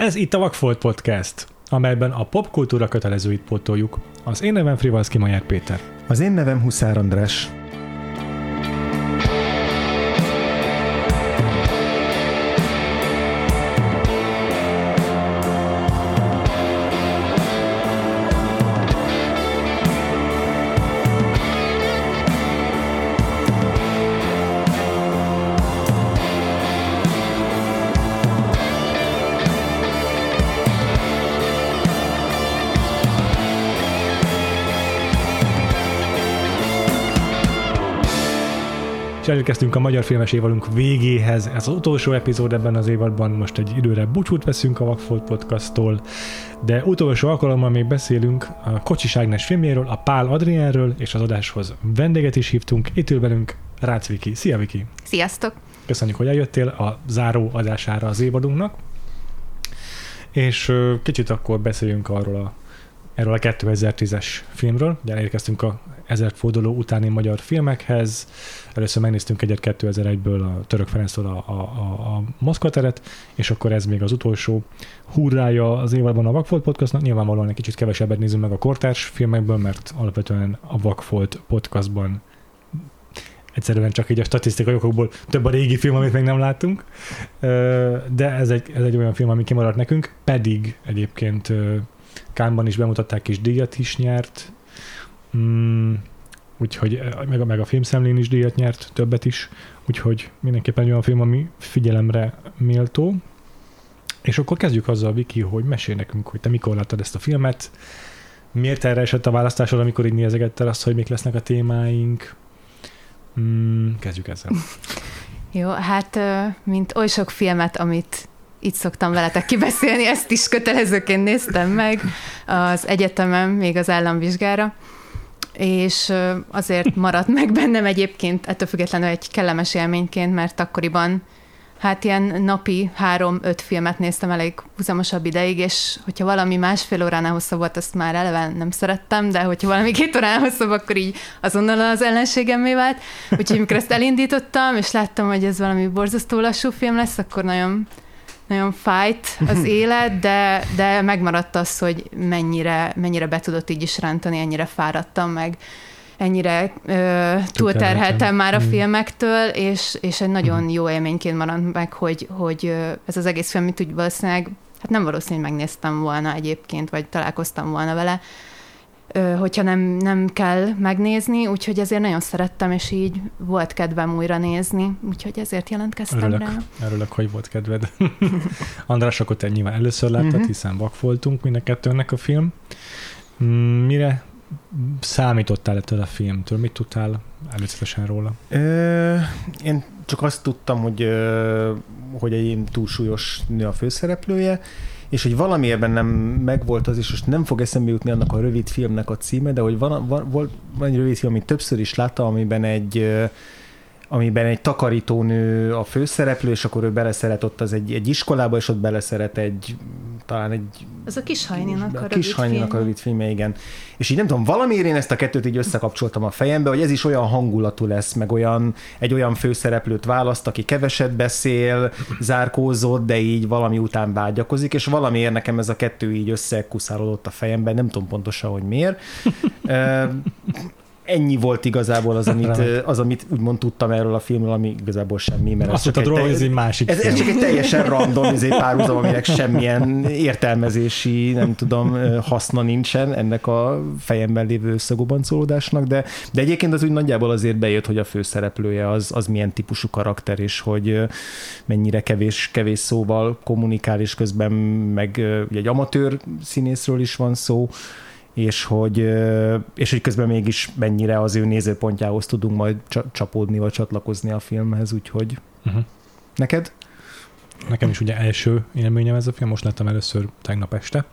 Ez itt a Vagfolt Podcast, amelyben a popkultúra kötelezőit pótoljuk. Az én nevem Frivalszki Majer Péter. Az én nevem Huszár András. Elérkeztünk a magyar filmes évadunk végéhez. Ez az utolsó epizód ebben az évadban, most egy időre búcsút veszünk a Vagfolt podcasttól, de utolsó alkalommal még beszélünk a Kocsis Ágnes filmjéről, a Pál Adrienről, és az adáshoz vendéget is hívtunk. Itt ül velünk Rácz Viki. Szia Viki! Sziasztok! Köszönjük, hogy eljöttél a záró adására az évadunknak. És kicsit akkor beszéljünk arról a erről a 2010-es filmről. Ugye elérkeztünk a ezer forduló utáni magyar filmekhez. Először megnéztünk egyet 2001-ből a Török Ferenctől a, a, a, a Moszkva teret, és akkor ez még az utolsó hurrája az évadban a Vakfolt podcastnak. Nyilvánvalóan egy kicsit kevesebbet nézünk meg a kortárs filmekből, mert alapvetően a Vakfolt podcastban egyszerűen csak így a statisztikai okokból több a régi film, amit még nem láttunk. De ez egy, ez egy olyan film, ami kimaradt nekünk, pedig egyébként Kánban is bemutatták, és díjat is nyert. Mm, úgyhogy eh, meg meg a filmszemlén is díjat nyert, többet is, úgyhogy mindenképpen egy olyan film, ami figyelemre méltó. És akkor kezdjük azzal, Viki, hogy mesél nekünk, hogy te mikor láttad ezt a filmet, miért erre esett a választásod, amikor így nézegettel azt, hogy mik lesznek a témáink. Mm, kezdjük ezzel. Jó, hát mint oly sok filmet, amit itt szoktam veletek kibeszélni, ezt is kötelezőként néztem meg az egyetemen, még az államvizsgára, és azért maradt meg bennem egyébként ettől függetlenül egy kellemes élményként, mert akkoriban hát ilyen napi három-öt filmet néztem elég húzamosabb ideig, és hogyha valami másfél óránál hosszabb volt, azt már eleve nem szerettem, de hogyha valami két óránál hosszabb, akkor így azonnal az ellenségemmé vált. Úgyhogy amikor ezt elindítottam, és láttam, hogy ez valami borzasztó lassú film lesz, akkor nagyon nagyon fájt az élet, de, de megmaradt az, hogy mennyire, mennyire be tudott így is rántani, ennyire fáradtam meg, ennyire ö, túlterheltem már a mm. filmektől, és, és egy nagyon mm. jó élményként maradt meg, hogy, hogy ez az egész film, mint úgy valószínűleg, hát nem valószínű, hogy megnéztem volna egyébként, vagy találkoztam volna vele, hogyha nem, nem kell megnézni, úgyhogy ezért nagyon szerettem, és így volt kedvem újra nézni, úgyhogy ezért jelentkeztem örülök, rá. Örülök, hogy volt kedved. András, akkor te nyilván először láttad, uh-huh. hiszen vak voltunk mind a kettőnek a film. Mm, mire számítottál ettől a filmtől? Mit tudtál előzetesen róla? Ö, én csak azt tudtam, hogy, hogy egy túlsúlyos nő a főszereplője, és hogy valamiért nem megvolt az, és most nem fog eszembe jutni annak a rövid filmnek a címe, de hogy van, van, van, van egy rövid film, amit többször is láttam, amiben egy amiben egy takarítónő a főszereplő, és akkor ő beleszeret ott az egy, egy iskolába, és ott beleszeret egy, talán egy... Ez a kis hajninak a, a kis hajninak a rövid filmje, igen. És így nem tudom, valamiért én ezt a kettőt így összekapcsoltam a fejembe, hogy ez is olyan hangulatú lesz, meg olyan, egy olyan főszereplőt választ, aki keveset beszél, zárkózott, de így valami után vágyakozik, és valamiért nekem ez a kettő így összekuszálódott a fejemben, nem tudom pontosan, hogy miért ennyi volt igazából az, amit, az, amit úgymond tudtam erről a filmről, ami igazából semmi. Mert Azt mondtad róla, hogy ez egy másik ez, ez csak egy teljesen random egy párhuzam, aminek semmilyen értelmezési, nem tudom, haszna nincsen ennek a fejemben lévő összegobancolódásnak, de, de egyébként az úgy nagyjából azért bejött, hogy a főszereplője az, az milyen típusú karakter, és hogy mennyire kevés, kevés szóval kommunikál, és közben meg ugye egy amatőr színészről is van szó, és hogy, és hogy közben mégis mennyire az ő nézőpontjához tudunk majd csapódni, vagy csatlakozni a filmhez, úgyhogy uh-huh. neked? Nekem is ugye első élményem ez a film, most láttam először tegnap este,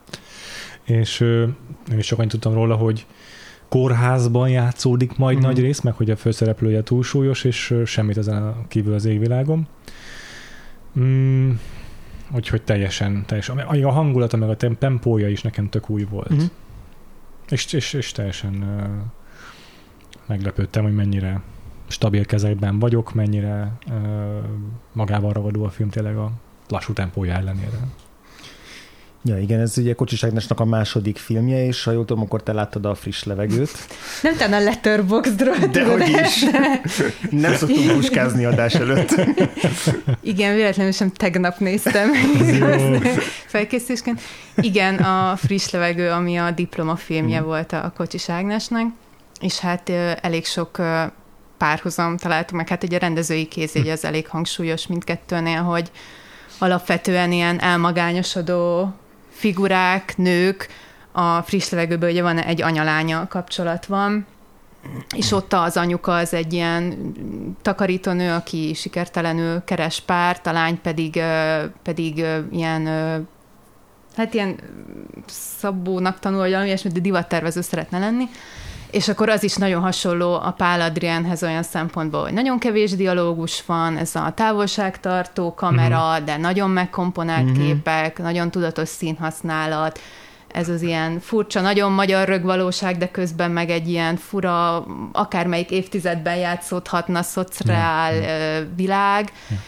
és én is annyit tudtam róla, hogy kórházban játszódik majd uh-huh. nagy rész, meg hogy a főszereplője túlsúlyos, és semmit ezen kívül az égvilágon. Mm, úgyhogy teljesen, teljesen. A hangulata, meg a tempója is nekem tök új volt. Uh-huh. És, és, és teljesen meglepődtem, hogy mennyire stabil kezekben vagyok, mennyire magával ragadó a film tényleg a lassú tempója ellenére. Ja, igen, ez ugye Kocsis Ágnesnak a második filmje, és ha jól tudom, akkor te láttad a friss levegőt. Nem te a Letterboxdról. De hogy is. Nem szoktunk puskázni adás előtt. Igen, véletlenül sem tegnap néztem felkészítésként. Igen, a friss levegő, ami a diploma filmje mm. volt a Kocsis Ágnesnek, és hát elég sok párhuzam találtuk meg, hát ugye a rendezői kézjegy az elég hangsúlyos mindkettőnél, hogy alapvetően ilyen elmagányosodó figurák, nők, a friss levegőből ugye van egy anyalánya kapcsolat van, és ott az anyuka az egy ilyen takarítónő, aki sikertelenül keres párt, a lány pedig, pedig ilyen hát ilyen szabónak tanul, vagy valami ilyesmi, de divattervező szeretne lenni. És akkor az is nagyon hasonló a Pál Adrienhez olyan szempontból, hogy nagyon kevés dialógus van, ez a távolságtartó kamera, uh-huh. de nagyon megkomponált uh-huh. képek, nagyon tudatos színhasználat, ez az ilyen furcsa, nagyon magyar rögvalóság, de közben meg egy ilyen fura, akármelyik évtizedben játszódhatna szociál uh-huh. világ. Uh-huh.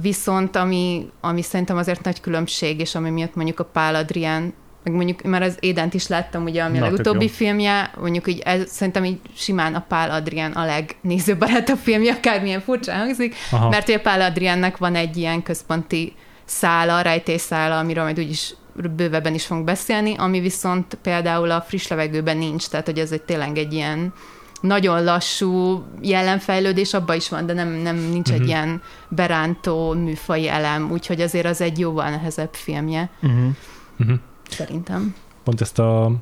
Viszont ami, ami szerintem azért nagy különbség, és ami miatt mondjuk a Pál Adrien meg mondjuk már az Édent is láttam, ugye, ami Na, a legutóbbi filmje, mondjuk így ez, szerintem így simán a Pál Adrián a legnézőbarátabb filmje, akármilyen furcsa hangzik, Aha. mert ugye Pál Adriánnak van egy ilyen központi szála, rejtészála, amiről majd úgyis bővebben is fogunk beszélni, ami viszont például a friss levegőben nincs, tehát hogy ez egy tényleg egy ilyen nagyon lassú jelenfejlődés abban is van, de nem, nem nincs uh-huh. egy mhm. ilyen berántó műfai elem, úgyhogy azért az egy jóval nehezebb filmje. Uh-huh. Uh-huh szerintem. Pont ezt a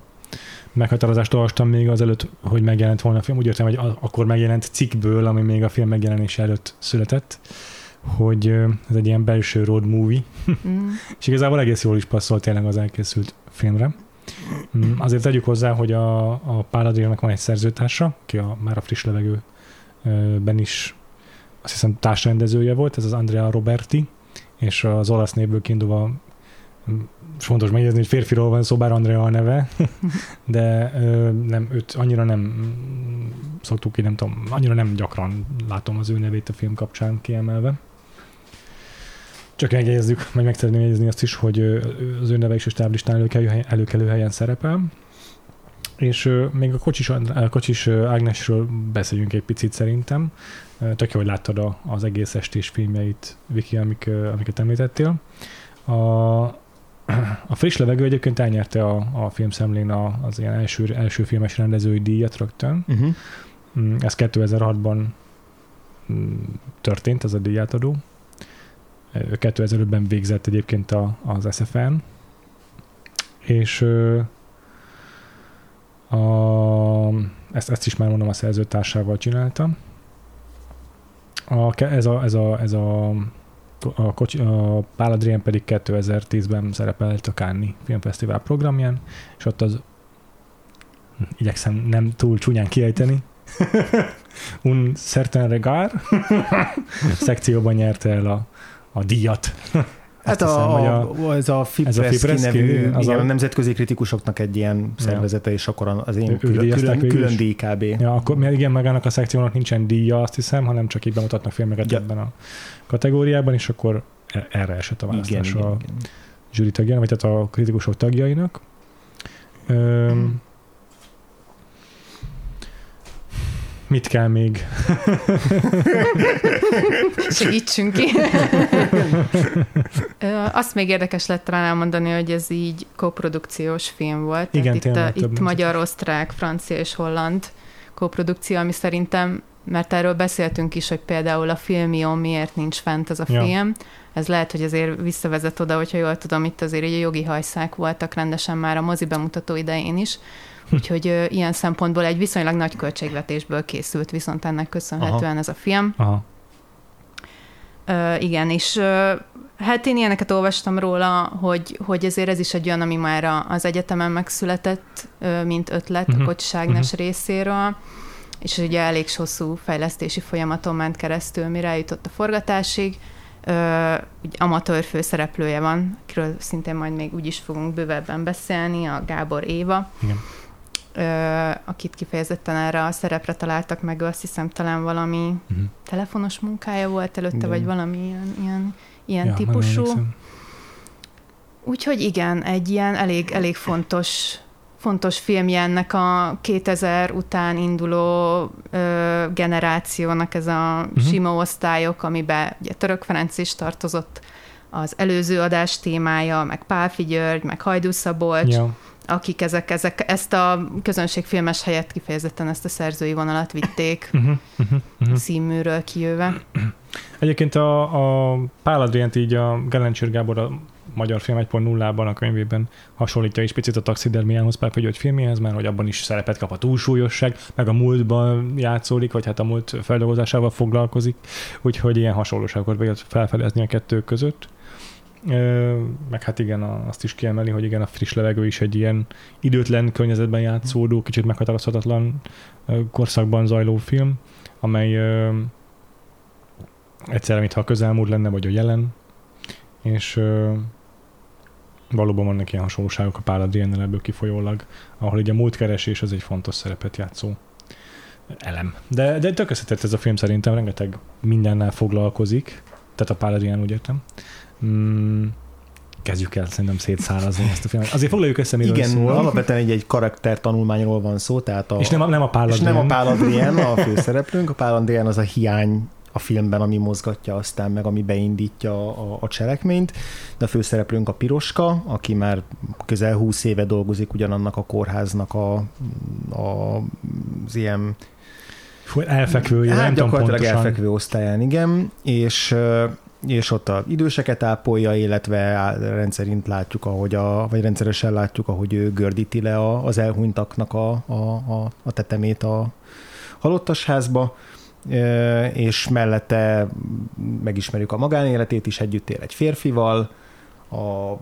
meghatározást olvastam még azelőtt, hogy megjelent volna a film. Úgy értem, hogy akkor megjelent cikkből, ami még a film megjelenése előtt született, hogy ez egy ilyen belső road movie, mm. és igazából egész jól is passzol tényleg az elkészült filmre. Mm, azért tegyük hozzá, hogy a, a Pál van egy szerzőtársa, ki a, már a friss levegőben is azt hiszem társrendezője volt, ez az Andrea Roberti, és az olasz névből kiindulva fontos megjegyezni, hogy férfiról van szó, bár Andrea a neve, de ö, nem, őt annyira nem szoktuk ki, nem tudom, annyira nem gyakran látom az ő nevét a film kapcsán kiemelve. Csak megjegyezzük, meg meg szeretném jegyezni azt is, hogy az ő neve is a stáblistán előkelő, előkelő helyen szerepel. És még a kocsis, a kocsis Ágnesről beszéljünk egy picit szerintem. Tök jó, hogy láttad az egész estés filmjeit, Viki, amik, amiket említettél. A, a friss levegő egyébként elnyerte a, a filmszemlén a, az ilyen első, első filmes rendezői díjat rögtön. Uh-huh. Ez 2006-ban mm, történt, ez a díjátadó. 2005-ben végzett egyébként a, az SFN, és a, ezt, ezt is már mondom a szerzőtársával csináltam. A, ez, a, ez, a, ez a a, kocsi, a Pál Adrien pedig 2010-ben szerepelt a Cannes Filmfesztivál programján, és ott az igyekszem nem túl csúnyán kiejteni, un certain regard szekcióban nyerte el a, a díjat. Hát hiszem, a, a, ez a Fipreschi nevű, az igen, a, a nemzetközi kritikusoknak egy ilyen szervezete, ja. és akkor az én külön, külön, külön díj kb. Ja, akkor mert igen, magának a szekciónak nincsen díja, azt hiszem, hanem csak így bemutatnak filmeket ja. ebben a kategóriában, és akkor e- erre esett a választás igen, a igen, zsűri tagjának, vagy tehát a kritikusok tagjainak. Öm, Mit kell még? Segítsünk ki. Azt még érdekes lett talán elmondani, hogy ez így koprodukciós film volt. Igen, itt, a, itt magyar, osztrák, francia és holland koprodukció, ami szerintem, mert erről beszéltünk is, hogy például a filmion miért nincs fent ez a ja. film. Ez lehet, hogy azért visszavezet oda, hogyha jól tudom, itt azért egy jogi hajszák voltak rendesen már a mozi bemutató idején is, Úgyhogy ö, ilyen szempontból egy viszonylag nagy költségvetésből készült viszont ennek köszönhetően Aha. ez a film. Aha. Ö, igen, és ö, hát én ilyeneket olvastam róla, hogy, hogy ezért ez is egy olyan, ami már az egyetemen megszületett, ö, mint ötlet uh-huh. a Kocsis Ágnes uh-huh. részéről, és ugye elég hosszú fejlesztési folyamaton ment keresztül, mire eljutott a forgatásig. Ö, úgy amatőr főszereplője van, akiről szintén majd még úgy is fogunk bővebben beszélni, a Gábor Éva. Igen akit kifejezetten erre a szerepre találtak meg, azt hiszem talán valami uh-huh. telefonos munkája volt előtte, Igen. vagy valami ilyen, ilyen, ilyen ja, típusú. Úgyhogy igen, egy ilyen elég, elég fontos fontos filmje ennek a 2000 után induló ö, generációnak ez a uh-huh. sima osztályok, amiben ugye Török Ferenc is tartozott az előző adás témája, meg Pálfi György, meg Hajdú Szabolcs, ja. Akik ezek, ezek, ezt a közönségfilmes helyett kifejezetten ezt a szerzői vonalat vitték uh-huh, uh-huh, uh-huh. színműről kijöve. Egyébként a, a Pál Adrient így a Gelencsér Gábor a magyar film 1.0-ban a könyvében hasonlítja is picit a taxidermiához, Pápa György filmjéhez, mert hogy abban is szerepet kap a túlsúlyosság, meg a múltban játszódik, vagy hát a múlt feldolgozásával foglalkozik, úgyhogy ilyen hasonlóságokat lehet felfedezni a kettő között. Meg hát igen, azt is kiemeli, hogy igen, a friss levegő is egy ilyen időtlen környezetben játszódó, kicsit meghatározhatatlan korszakban zajló film, amely egyszerre, mintha a közelmúlt lenne, vagy a jelen, és valóban vannak ilyen hasonlóságok a Pál Adriennel ebből kifolyólag, ahol ugye a múltkeresés az egy fontos szerepet játszó elem. De, de tök ez a film szerintem, rengeteg mindennel foglalkozik, tehát a Pál Adrien úgy értem. Mm, kezdjük el szerintem szétszárazni ezt a filmet. Azért foglaljuk össze, miről Igen, szól. alapvetően egy, egy karakter tanulmányról van szó, tehát a, és nem a, nem a Pál És nem a Pál Adrien a főszereplőnk, a Pál Adrien az a hiány a filmben, ami mozgatja aztán meg, ami beindítja a, a cselekményt. De a főszereplőnk a Piroska, aki már közel 20 éve dolgozik ugyanannak a kórháznak a, a az ilyen elfekvő, hát, nem tudom elfekvő osztályán, igen, és és ott a időseket ápolja, illetve rendszerint látjuk, ahogy a, vagy rendszeresen látjuk, ahogy ő gördíti le az elhunytaknak a, a, a, a tetemét a halottas házba és mellette megismerjük a magánéletét is, együtt él egy férfival, a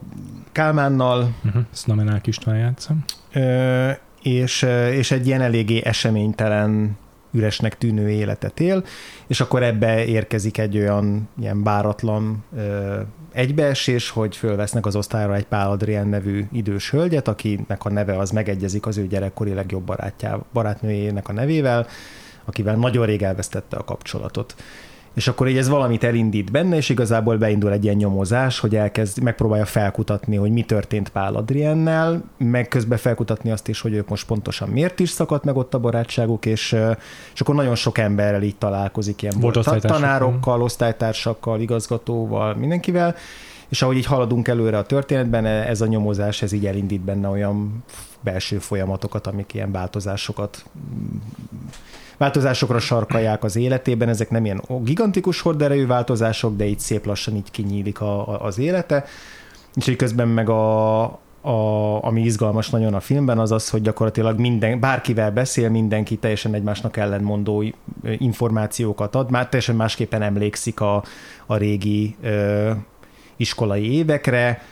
Kálmánnal. Uh-huh. Znamenák István játszom. És, és egy ilyen eléggé eseménytelen üresnek tűnő életet él, és akkor ebbe érkezik egy olyan ilyen báratlan ö, egybeesés, hogy fölvesznek az osztályra egy Pál Adrien nevű idős hölgyet, akinek a neve az megegyezik az ő gyerekkori legjobb barátjá, barátnőjének a nevével, akivel nagyon rég elvesztette a kapcsolatot. És akkor így ez valamit elindít benne, és igazából beindul egy ilyen nyomozás, hogy elkezd, megpróbálja felkutatni, hogy mi történt Pál Adriennel, meg közben felkutatni azt is, hogy ők most pontosan miért is szakadt meg ott a barátságuk, és, és akkor nagyon sok emberrel így találkozik, ilyen Volt tanárokkal, osztálytársakkal, igazgatóval, mindenkivel, és ahogy így haladunk előre a történetben, ez a nyomozás, ez így elindít benne olyan belső folyamatokat, amik ilyen változásokat változásokra sarkalják az életében, ezek nem ilyen gigantikus horderejű változások, de így szép lassan így kinyílik a, a, az élete, és így közben meg a, a, ami izgalmas nagyon a filmben, az az, hogy gyakorlatilag minden, bárkivel beszél, mindenki teljesen egymásnak ellenmondó információkat ad, már teljesen másképpen emlékszik a, a régi ö, iskolai évekre,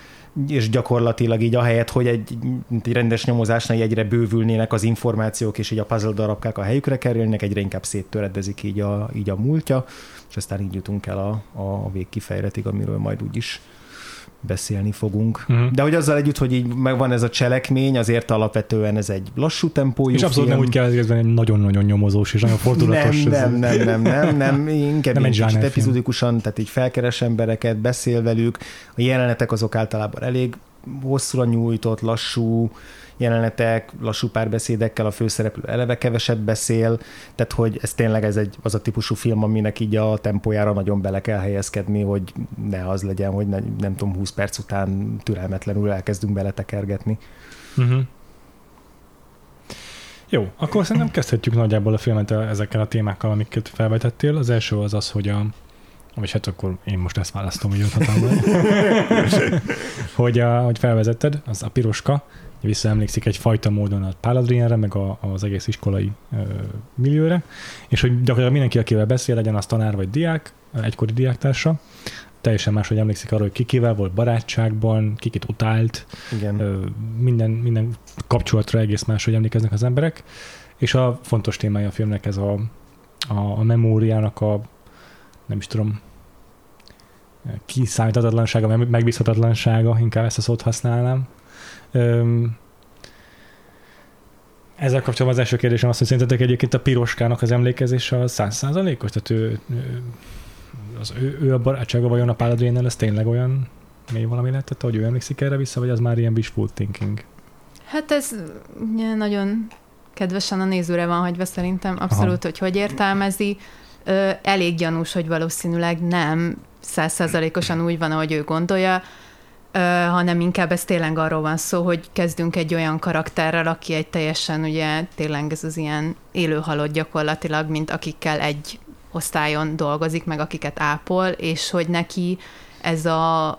és gyakorlatilag így ahelyett, hogy egy, egy rendes nyomozásnál egyre bővülnének az információk, és így a puzzle darabkák a helyükre kerülnek, egyre inkább széttöredezik így a, így a múltja, és aztán így jutunk el a, a végkifejletig, amiről majd úgyis beszélni fogunk. Uh-huh. De hogy azzal együtt, hogy így megvan ez a cselekmény, azért alapvetően ez egy lassú tempójú És abszolút film. nem úgy kell érezni, egy nagyon-nagyon nyomozós és nagyon fordulatos. Nem, nem, nem, nem, nem, nem, inkább nem egy kicsit epizódikusan, tehát így felkeres embereket, beszél velük, a jelenetek azok általában elég hosszúra nyújtott, lassú, jelenetek, lassú párbeszédekkel, a főszereplő eleve keveset beszél, tehát hogy ez tényleg ez egy, az a típusú film, aminek így a tempójára nagyon bele kell helyezkedni, hogy ne az legyen, hogy ne, nem tudom, 20 perc után türelmetlenül elkezdünk beletekergetni. Uh-huh. Jó, akkor szerintem kezdhetjük nagyjából a filmet ezekkel a témákkal, amiket felvetettél. Az első az az, hogy a vagy hát akkor én most ezt választom, hogy hogy, a, hogy felvezetted, az a piroska, visszaemlékszik egyfajta módon a Pál Adrienre, meg a, az egész iskolai ö, millióre, és hogy gyakorlatilag mindenki, akivel beszél, legyen az tanár vagy diák, egykori diáktársa, teljesen más, hogy emlékszik arról, hogy kikivel volt barátságban, kikit utált, Igen. Ö, minden, minden kapcsolatra egész más, hogy emlékeznek az emberek, és a fontos témája a filmnek ez a, a, a memóriának a, nem is tudom, kiszámíthatatlansága, megbízhatatlansága, inkább ezt a szót használnám, ezzel kapcsolatban az első kérdésem az, hogy szerintetek egyébként a piroskának az emlékezése az százszázalékos? Tehát ő, az ő, ő a barátsága vajon a Pál ez tényleg olyan még valami lehetett, hogy ő emlékszik erre vissza, vagy az már ilyen wishful thinking? Hát ez nagyon kedvesen a nézőre van hagyva szerintem, abszolút, Aha. hogy hogy értelmezi. Elég gyanús, hogy valószínűleg nem százszázalékosan úgy van, ahogy ő gondolja, hanem inkább ez tényleg arról van szó, hogy kezdünk egy olyan karakterrel, aki egy teljesen ugye tényleg ez az ilyen élő halott gyakorlatilag, mint akikkel egy osztályon dolgozik, meg akiket ápol, és hogy neki ez a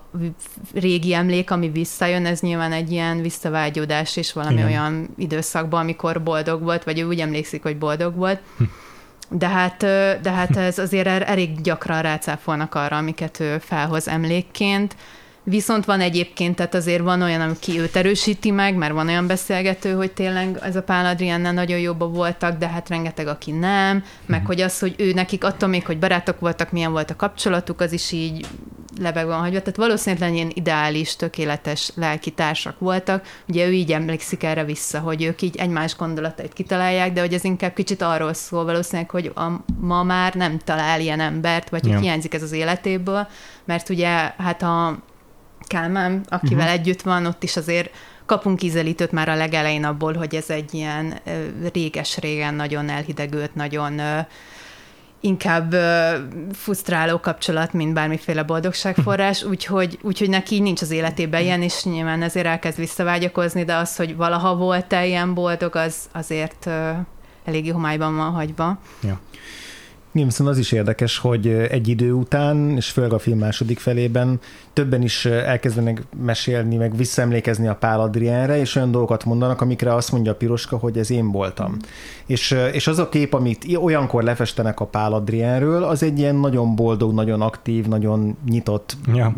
régi emlék, ami visszajön, ez nyilván egy ilyen visszavágyódás és valami Igen. olyan időszakban, amikor boldog volt, vagy ő úgy emlékszik, hogy boldog volt. Hm. De hát, de hát ez azért er-, elég gyakran rácáfolnak arra, amiket ő felhoz emlékként. Viszont van egyébként, tehát azért van olyan, aki őt erősíti meg, mert van olyan beszélgető, hogy tényleg ez a Pál Adriennel nagyon jobban voltak, de hát rengeteg, aki nem, meg mm. hogy az, hogy ő nekik attól még, hogy barátok voltak, milyen volt a kapcsolatuk, az is így lebeg van hagyva. Tehát valószínűleg ilyen ideális, tökéletes lelki társak voltak. Ugye ő így emlékszik erre vissza, hogy ők így egymás gondolatait kitalálják, de hogy ez inkább kicsit arról szól valószínűleg, hogy a, ma már nem talál ilyen embert, vagy hogy hiányzik ez az életéből, mert ugye hát a Kálmán, akivel uh-huh. együtt van, ott is azért kapunk ízelítőt már a legelején abból, hogy ez egy ilyen réges-régen nagyon elhidegült, nagyon inkább fusztráló kapcsolat, mint bármiféle boldogságforrás, úgyhogy, úgyhogy neki nincs az életében ilyen, és nyilván ezért elkezd visszavágyakozni, de az, hogy valaha volt-e ilyen boldog, az azért eléggé homályban van hagyva. Ja. Viszont az is érdekes, hogy egy idő után, és főleg a film második felében többen is elkezdenek mesélni, meg visszaemlékezni a Pál Adrienre, és olyan dolgokat mondanak, amikre azt mondja a Piroska, hogy ez én voltam. Mm. És, és az a kép, amit olyankor lefestenek a Pál Adrienről, az egy ilyen nagyon boldog, nagyon aktív, nagyon nyitott ja.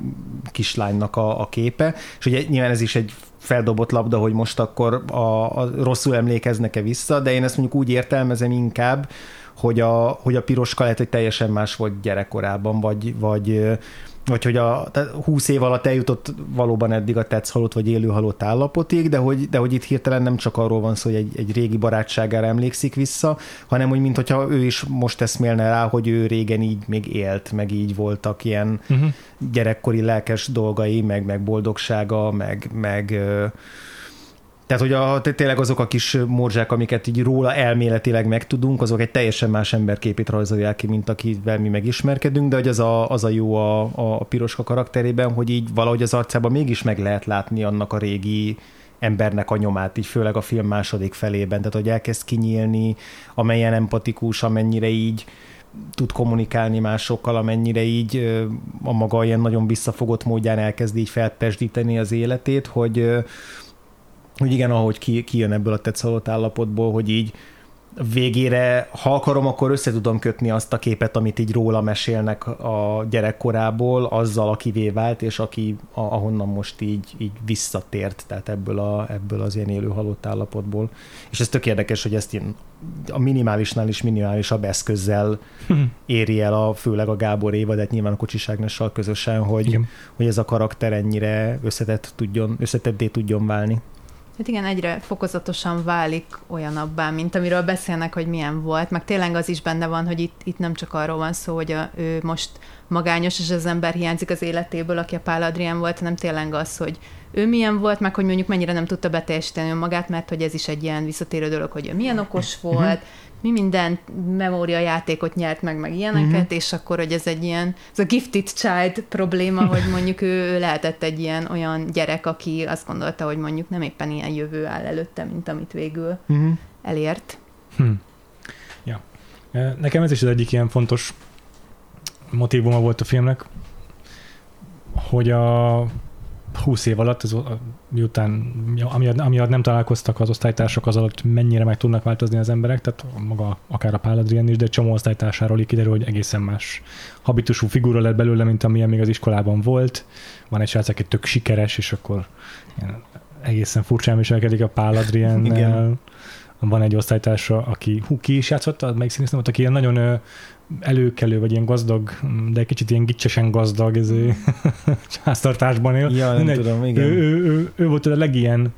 kislánynak a, a képe, és ugye nyilván ez is egy feldobott labda, hogy most akkor a, a rosszul emlékeznek-e vissza, de én ezt mondjuk úgy értelmezem inkább, hogy a, hogy a piroska lehet, hogy teljesen más volt gyerekkorában, vagy, vagy, vagy hogy a 20 év alatt eljutott valóban eddig a tetsz halott vagy élő halott állapotig, de hogy, de hogy itt hirtelen nem csak arról van szó, hogy egy, egy régi barátságára emlékszik vissza, hanem hogy mintha ő is most eszmélne rá, hogy ő régen így még élt, meg így voltak ilyen uh-huh. gyerekkori lelkes dolgai, meg, meg boldogsága, meg, meg tehát, hogy a, tényleg azok a kis morzsák, amiket így róla elméletileg megtudunk, azok egy teljesen más emberképét rajzolják ki, mint akivel mi megismerkedünk, de hogy az a, az a jó a, a piroska karakterében, hogy így valahogy az arcában mégis meg lehet látni annak a régi embernek a nyomát, így főleg a film második felében, tehát hogy elkezd kinyílni, amelyen empatikus, amennyire így tud kommunikálni másokkal, amennyire így a maga ilyen nagyon visszafogott módján elkezd így felpesdíteni az életét, hogy, hogy igen, ahogy ki, kijön ebből a tetszalott állapotból, hogy így végére, ha akarom, akkor össze tudom kötni azt a képet, amit így róla mesélnek a gyerekkorából, azzal, akivé vált, és aki ahonnan most így, így visszatért, tehát ebből, a, ebből az ilyen élő halott állapotból. És ez tök érdekes, hogy ezt ilyen a minimálisnál is minimálisabb eszközzel éri el a, főleg a Gábor Éva, de hát nyilván a Kocsiságnassal közösen, hogy, hogy ez a karakter ennyire összetett tudjon, összetetté tudjon válni. Hát igen, egyre fokozatosan válik olyanabbá, mint amiről beszélnek, hogy milyen volt, meg tényleg az is benne van, hogy itt, itt nem csak arról van szó, hogy a, ő most magányos, és az ember hiányzik az életéből, aki a Pál Adrián volt, hanem tényleg az, hogy ő milyen volt, meg hogy mondjuk mennyire nem tudta beteljesíteni önmagát, mert hogy ez is egy ilyen visszatérő dolog, hogy ő milyen okos mhm. volt, mi minden memória játékot nyert meg, meg ilyeneket, uh-huh. és akkor, hogy ez egy ilyen, ez a gifted child probléma, hogy mondjuk ő lehetett egy ilyen olyan gyerek, aki azt gondolta, hogy mondjuk nem éppen ilyen jövő áll előtte, mint amit végül uh-huh. elért. Hmm. Ja. Nekem ez is az egyik ilyen fontos motivuma volt a filmnek, hogy a 20 év alatt, az, miután, amiatt, amiatt nem találkoztak az osztálytársak, az alatt mennyire meg tudnak változni az emberek, tehát maga akár a Pál Adrián is, de egy csomó osztálytársáról így kiderül, hogy egészen más habitusú figura lett belőle, mint amilyen még az iskolában volt. Van egy srác, aki tök sikeres, és akkor egészen furcsán viselkedik a Pál Adrián. Van egy osztálytársa, aki, hú, ki is játszotta, melyik színész volt, aki ilyen nagyon előkelő, vagy ilyen gazdag, de egy kicsit ilyen gicsesen gazdag ez háztartásban él. Ja, nem tudom, igen. Ő, ő, ő, ő volt a legilyen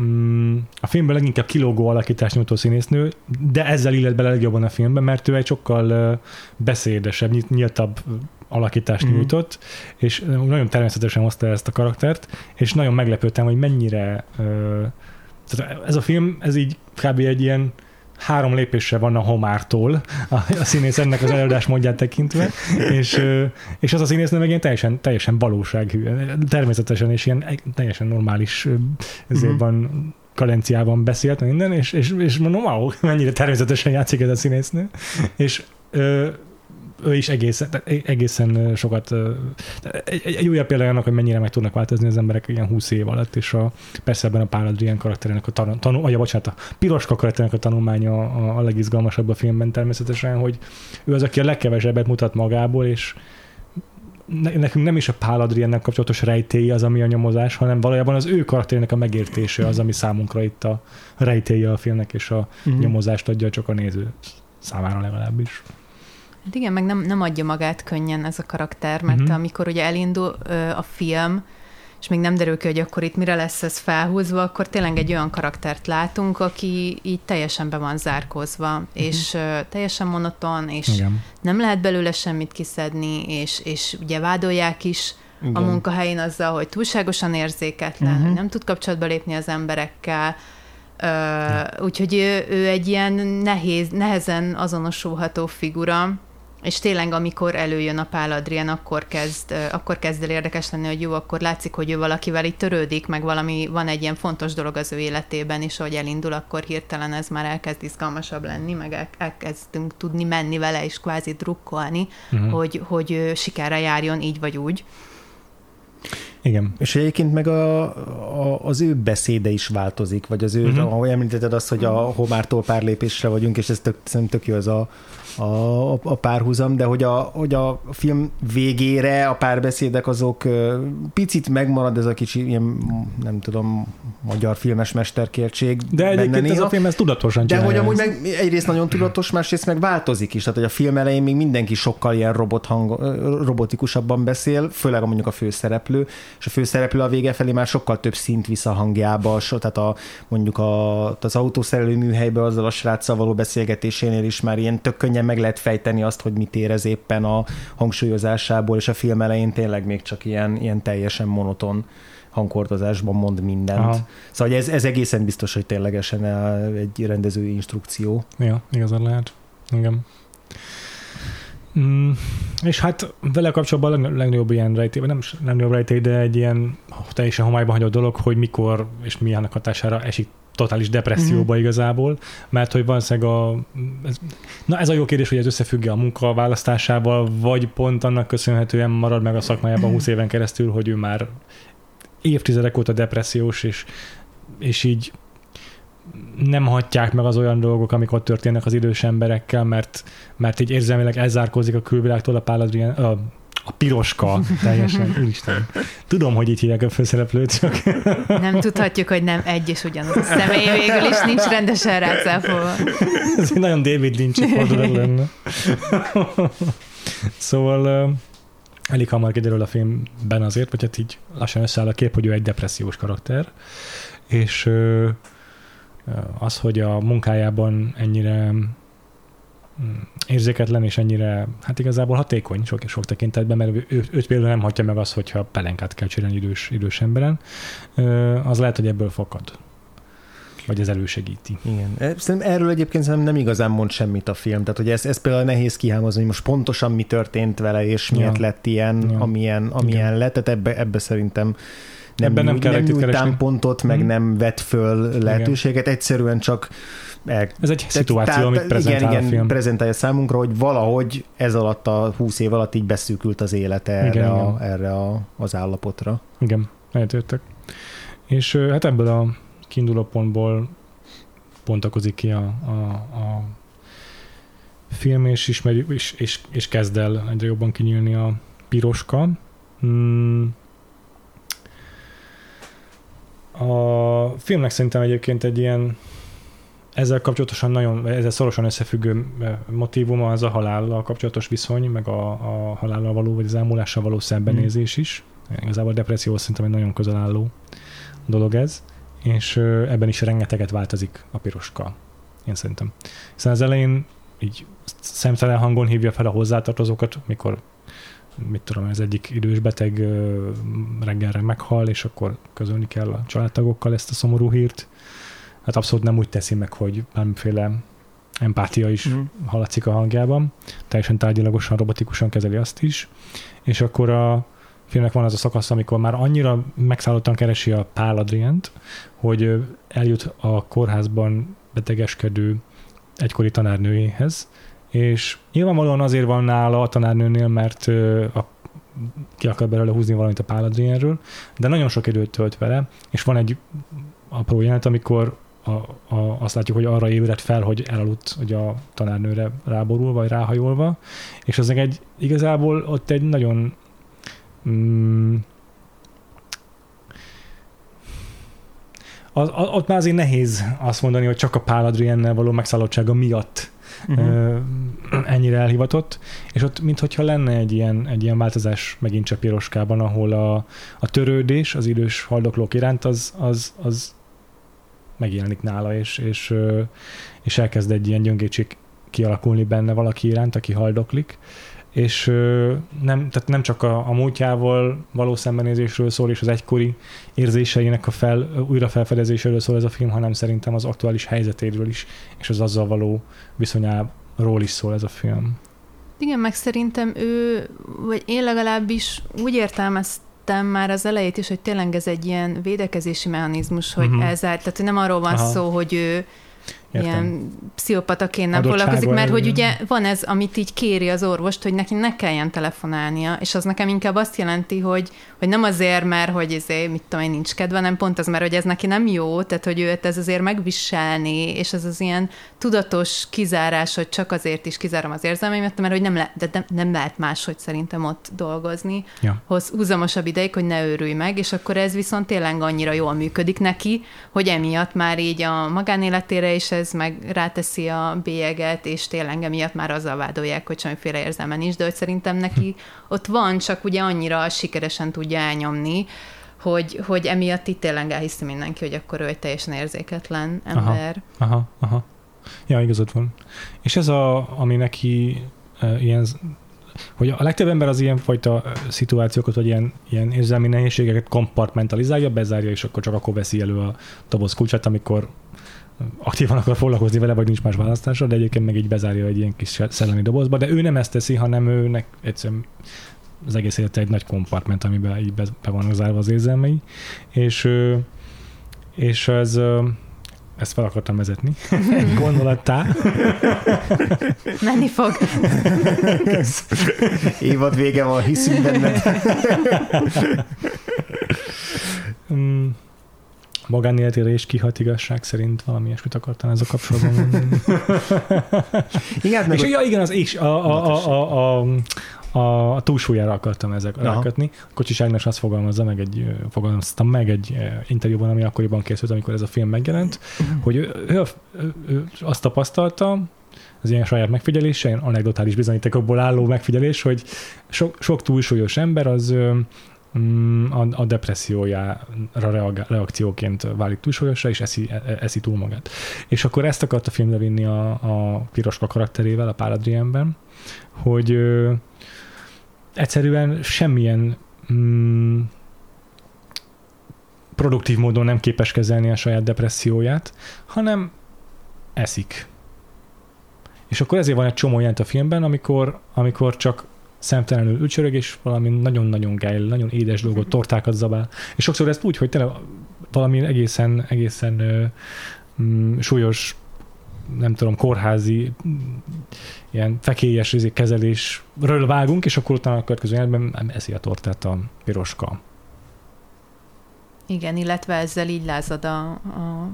mm, a filmben leginkább kilógó alakítást nyújtó színésznő, de ezzel illet bele legjobban a filmben, mert ő egy sokkal beszédesebb, nyíltabb alakítást Mhm. nyújtott, és nagyon természetesen hozta ezt a karaktert, és nagyon meglepődtem, hogy mennyire tehát ez a film, ez így kb. egy ilyen három lépésre van a homártól a, a színész ennek az előadás módját tekintve, és, és az a színésznő meg ilyen teljesen, teljesen valósághű, természetesen, és ilyen teljesen normális ezért Mhm. van kalenciában beszélt minden, és, és, és mondom, wow, mennyire természetesen játszik ez a színésznő, és ö, ő is egészen, tehát egészen ö, sokat, egy, egy, újabb példa annak, hogy mennyire meg tudnak változni az emberek ilyen 20 év alatt, és a, persze ebben a Pál Adrián karakterének a tanul, tanul vagy bocsánat, a Piroska karakterének a tanulmánya a, a legizgalmasabb a filmben természetesen, hogy ő az, aki a legkevesebbet mutat magából, és ne, nekünk nem is a Pál Adriánnak kapcsolatos rejtélye az, ami a nyomozás, hanem valójában az ő karakterének a megértése az, ami számunkra itt a rejtélye a filmnek, és a Mhm. nyomozást adja csak a néző számára legalábbis. Hát igen, meg nem, nem adja magát könnyen ez a karakter, mert Mhm. uh-huh. amikor ugye elindul ö, a film, és még nem derül ki, hogy akkor itt mire lesz ez felhúzva, akkor tényleg egy olyan karaktert látunk, aki így teljesen be van zárkózva, uh-huh. és ö, teljesen monoton, és Igen. nem lehet belőle semmit kiszedni, és, és ugye vádolják is Igen. a munkahelyén azzal, hogy túlságosan érzéketlen, Mhm. uh-huh. nem tud kapcsolatba lépni az emberekkel, Ö, úgyhogy ő, ő egy ilyen nehéz, nehezen azonosulható figura, és tényleg, amikor előjön a Pál Adrián, akkor kezd, akkor kezd el érdekes lenni, hogy jó, akkor látszik, hogy ő valakivel itt törődik, meg valami, van egy ilyen fontos dolog az ő életében, és ahogy elindul, akkor hirtelen ez már elkezd izgalmasabb lenni, meg el, elkezdünk tudni menni vele, és kvázi drukkolni, Mhm. hogy, hogy sikerre járjon így vagy úgy. Igen. És egyébként meg a, a, az ő beszéde is változik, vagy az ő, Mhm. uh-huh. ahogy említetted azt, hogy a homártól pár lépésre vagyunk, és ez tök, tök jó az a, a, a párhuzam, de hogy a, hogy a film végére a párbeszédek azok picit megmarad ez a kicsi ilyen, nem tudom, magyar filmes mesterkértség. De egyébként ez néha. a film ez tudatosan De hogy amúgy meg egyrészt nagyon tudatos, másrészt meg változik is. Tehát, hogy a film elején még mindenki sokkal ilyen robot hang, robotikusabban beszél, főleg mondjuk a főszereplő, és a főszereplő a vége felé már sokkal több szint visz a hangjába, tehát a, mondjuk a, az autószerelő műhelybe azzal a sráccal való beszélgetésénél is már ilyen tök könnyen meg lehet fejteni azt, hogy mit érez éppen a hangsúlyozásából, és a film elején tényleg még csak ilyen, ilyen teljesen monoton hangkordozásban mond mindent. Aha. Szóval ez, ez egészen biztos, hogy ténylegesen egy rendezői instrukció. Ja, igazad lehet. Igen. Mm, és hát vele kapcsolatban a leg- legnagyobb ilyen rejtély, nem legnagyobb rejtély, de egy ilyen teljesen homályban hagyott dolog, hogy mikor és milyen hatására esik totális depresszióba Mhm. igazából, mert hogy valószínűleg a... Ez, na ez a jó kérdés, hogy ez összefügg a munka választásával, vagy pont annak köszönhetően marad meg a szakmájában 20 éven keresztül, hogy ő már évtizedek óta depressziós, és, és így nem hagyják meg az olyan dolgok, amik ott történnek az idős emberekkel, mert, mert így érzelmileg elzárkózik a külvilágtól a Pál Adrián, a, a piroska teljesen, úristen. Tudom, hogy így hívják a főszereplőt, csak Nem tudhatjuk, hogy nem egy és ugyanaz a személy végül is nincs rendesen rácáfolva. ez egy nagyon David Lynch fordulat lenne. szóval elég hamar kiderül a filmben azért, vagy hát így lassan összeáll a kép, hogy ő egy depressziós karakter, és az, hogy a munkájában ennyire érzéketlen és ennyire, hát igazából hatékony sok, sok tekintetben, mert ő, őt például nem hagyja meg az, hogyha pelenkát kell csinálni idős, idős emberen, az lehet, hogy ebből fakad. Vagy ez elősegíti. Igen. E, Szerintem erről egyébként szerintem nem igazán mond semmit a film. Tehát, hogy ez, ez például nehéz kihámozni, hogy most pontosan mi történt vele, és miért Ja. lett ilyen, Ja. amilyen, amilyen Igen. lett. Tehát ebbe, ebbe szerintem nem, Ebben nem nyújt- kell nem nyújt keresni. támpontot, meg Mhm. nem vet föl lehetőséget, egyszerűen csak el, Ez egy szituáció, tehát- amit prezentál igen, igen, a film. prezentálja számunkra, hogy valahogy ez alatt a 20 év alatt így beszűkült az élete erre, Igen, a, igen. erre a, az állapotra. Igen, egyetértek. És hát ebből a kiinduló pontból pontakozik ki a, a, a film, és ismerjük, és, és, és kezd el egyre jobban kinyílni a piroska. Hmm. A filmnek szerintem egyébként egy ilyen ezzel kapcsolatosan nagyon, ezzel szorosan összefüggő motivuma az a halállal kapcsolatos viszony, meg a, a halállal való, vagy az elmúlással való szembenézés is. Igazából a depresszió szerintem egy nagyon közel álló dolog ez, és ebben is rengeteget változik a piroska, én szerintem. Hiszen az elején így szemtelen hangon hívja fel a hozzátartozókat, mikor mit tudom, az egyik idős beteg reggelre meghal, és akkor közölni kell a családtagokkal ezt a szomorú hírt. Hát abszolút nem úgy teszi meg, hogy bármiféle empátia is Mhm. hallatszik a hangjában, teljesen tárgyilagosan, robotikusan kezeli azt is, és akkor a filmnek van az a szakasz, amikor már annyira megszállottan keresi a Pál Adrient, hogy eljut a kórházban betegeskedő egykori tanárnőjéhez, és nyilvánvalóan azért van nála a tanárnőnél, mert a, ki akar belőle húzni valamit a Pál Adrienről, de nagyon sok időt tölt vele, és van egy apró jelenet, amikor a, a, azt látjuk, hogy arra ébredt fel, hogy elaludt hogy a tanárnőre ráborulva, vagy ráhajolva, és az egy igazából ott egy nagyon mm, az, a- ott már azért nehéz azt mondani, hogy csak a Pál Adriennel való megszállottsága miatt Mhm. ö, ennyire elhivatott, és ott minthogyha lenne egy ilyen, egy ilyen változás megint csak Piroskában, ahol a, a törődés az idős haldoklók iránt az, az, az megjelenik nála, és, és, és elkezd egy ilyen gyöngétség kialakulni benne valaki iránt, aki haldoklik, és nem, tehát nem csak a, a múltjával való szembenézésről szól, és az egykori érzéseinek a fel, újra felfedezéséről szól ez a film, hanem szerintem az aktuális helyzetéről is, és az azzal való viszonyáról is szól ez a film. Igen, meg szerintem ő, vagy én legalábbis úgy értelmeztem már az elejét is, hogy tényleg ez egy ilyen védekezési mechanizmus, hogy Mhm. uh-huh. elzárt, tehát nem arról van Aha. szó, hogy ő Értem. ilyen Adottsága foglalkozik, mert hogy ugye van ez, amit így kéri az orvost, hogy neki ne kelljen telefonálnia, és az nekem inkább azt jelenti, hogy, hogy nem azért, mert hogy ezért, mit tudom én, nincs kedve, nem pont az, mert hogy ez neki nem jó, tehát hogy őt ez azért megviselni, és ez az ilyen tudatos kizárás, hogy csak azért is kizárom az érzelmeimet, mert hogy nem, le, de nem, nem lehet máshogy szerintem ott dolgozni, Ja. hoz húzamosabb ideig, hogy ne őrülj meg, és akkor ez viszont tényleg annyira jól működik neki, hogy emiatt már így a magánéletére is ez meg ráteszi a bélyeget, és tényleg emiatt már azzal vádolják, hogy semmiféle érzelme nincs, de hogy szerintem neki ott van, csak ugye annyira sikeresen tudja elnyomni, hogy, hogy emiatt itt tényleg elhiszi mindenki, hogy akkor ő egy teljesen érzéketlen ember. Aha, aha. Ja, igazad van. És ez a, ami neki uh, ilyen, hogy a legtöbb ember az ilyenfajta ö, szituációkat, vagy ilyen, ilyen érzelmi nehézségeket kompartmentalizálja, bezárja, és akkor csak akkor veszi elő a doboz kulcsát, amikor aktívan akar foglalkozni vele, vagy nincs más választása, de egyébként meg így bezárja egy ilyen kis szellemi dobozba, de ő nem ezt teszi, hanem őnek egyszerűen az egész élete egy nagy kompartment, amiben így be, be vannak zárva az érzelmei, és, és ez, ezt fel akartam vezetni, egy gondolattá. Menni fog. Évad vége van, hiszünk benned. Magánéletére is kihat igazság szerint valami ilyesmit akartam ezzel kapcsolatban mondani. Igen, hát És ja, igen, az és a, a, a, a, a, a, a túlsúlyára akartam ezek Aha. rákötni. Kocsis Ágnes azt fogalmazza meg egy, ö, fogalmaztam meg egy interjúban, ami akkoriban készült, amikor ez a film megjelent, hogy ő, ő, ő, ő azt tapasztalta, az ilyen saját megfigyelése, ilyen anekdotális bizonyítékokból álló megfigyelés, hogy sok, sok túlsúlyos ember az a, a depressziójára reagál, reakcióként válik túlsúlyosra, és eszi, e- eszi túl magát. És akkor ezt akarta filmre vinni a, a piroska karakterével, a Pál Adrienben, hogy ö, egyszerűen semmilyen mm, produktív módon nem képes kezelni a saját depresszióját, hanem eszik. És akkor ezért van egy csomó jelent a filmben, amikor, amikor csak szemtelenül ücsörög, és valami nagyon-nagyon geil, nagyon édes dolgot, tortákat zabál. És sokszor ezt úgy, hogy tényleg valami egészen, egészen ö, mm, súlyos nem tudom, kórházi mm, ilyen fekélyes izé kezelésről vágunk, és akkor utána a következő jelentben eszi a tortát a piroska. Igen, illetve ezzel így lázad a, a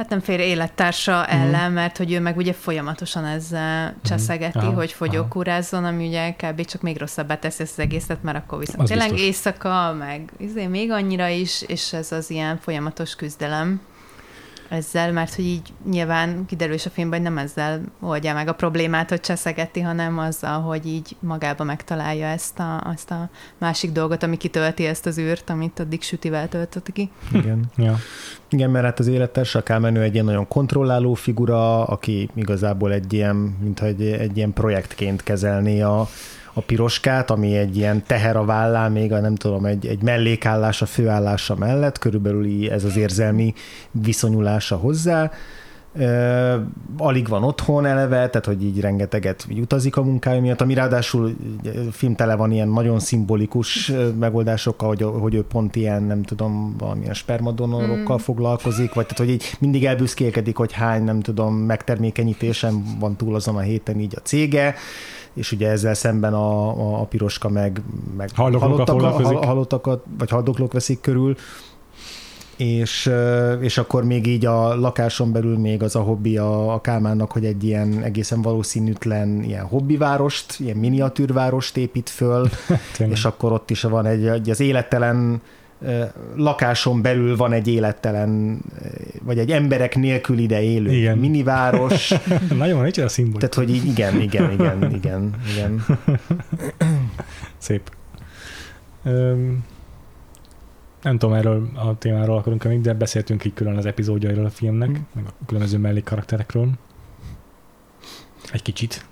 hát nem félre élettársa Mhm. ellen, mert hogy ő meg ugye folyamatosan ezzel cseszegeti, Aha, hogy fogyókúrázzon, ami ugye kb. csak még rosszabbá teszi ezt az egészet, mert akkor viszont Az tényleg biztos. éjszaka, meg izé, még annyira is, és ez az ilyen folyamatos küzdelem ezzel, mert hogy így nyilván kiderül is a filmben, hogy nem ezzel oldja meg a problémát, hogy cseszegeti, hanem azzal, hogy így magába megtalálja ezt a, ezt a másik dolgot, ami kitölti ezt az űrt, amit addig sütivel töltött ki. Igen. Ja. Igen, mert hát az élettársa Kámenő egy ilyen nagyon kontrolláló figura, aki igazából egy ilyen, mintha egy, egy ilyen projektként kezelné a, a piroskát, ami egy ilyen teher a vállán, még a nem tudom, egy, egy mellékállás a főállása mellett, körülbelül ez az érzelmi viszonyulása hozzá. Uh, alig van otthon eleve, tehát hogy így rengeteget így utazik a munkája miatt, ami ráadásul film tele van ilyen nagyon szimbolikus megoldásokkal, hogy, hogy ő pont ilyen, nem tudom, valamilyen spermadonorokkal mm. foglalkozik, vagy tehát, hogy így mindig elbüszkélkedik, hogy hány, nem tudom, megtermékenyítésen van túl azon a héten így a cége, és ugye ezzel szemben a, a, a piroska meg, meg halottakat, halottakat, vagy haldoklók veszik körül, és, és akkor még így a lakáson belül még az a hobbi a, a Kálmánnak, hogy egy ilyen egészen valószínűtlen ilyen hobbivárost, ilyen miniatűrvárost épít föl, és akkor ott is van egy, egy az élettelen lakáson belül van egy élettelen, vagy egy emberek nélkül ide élő igen. miniváros. Nagyon nincs a szimbolikus. Tehát, hogy így igen, igen, igen, igen, igen. Szép. Um, nem tudom, erről a témáról akarunk még, de beszéltünk így külön az epizódjairól a filmnek, mm. meg a különböző mellékkarakterekről. Egy kicsit.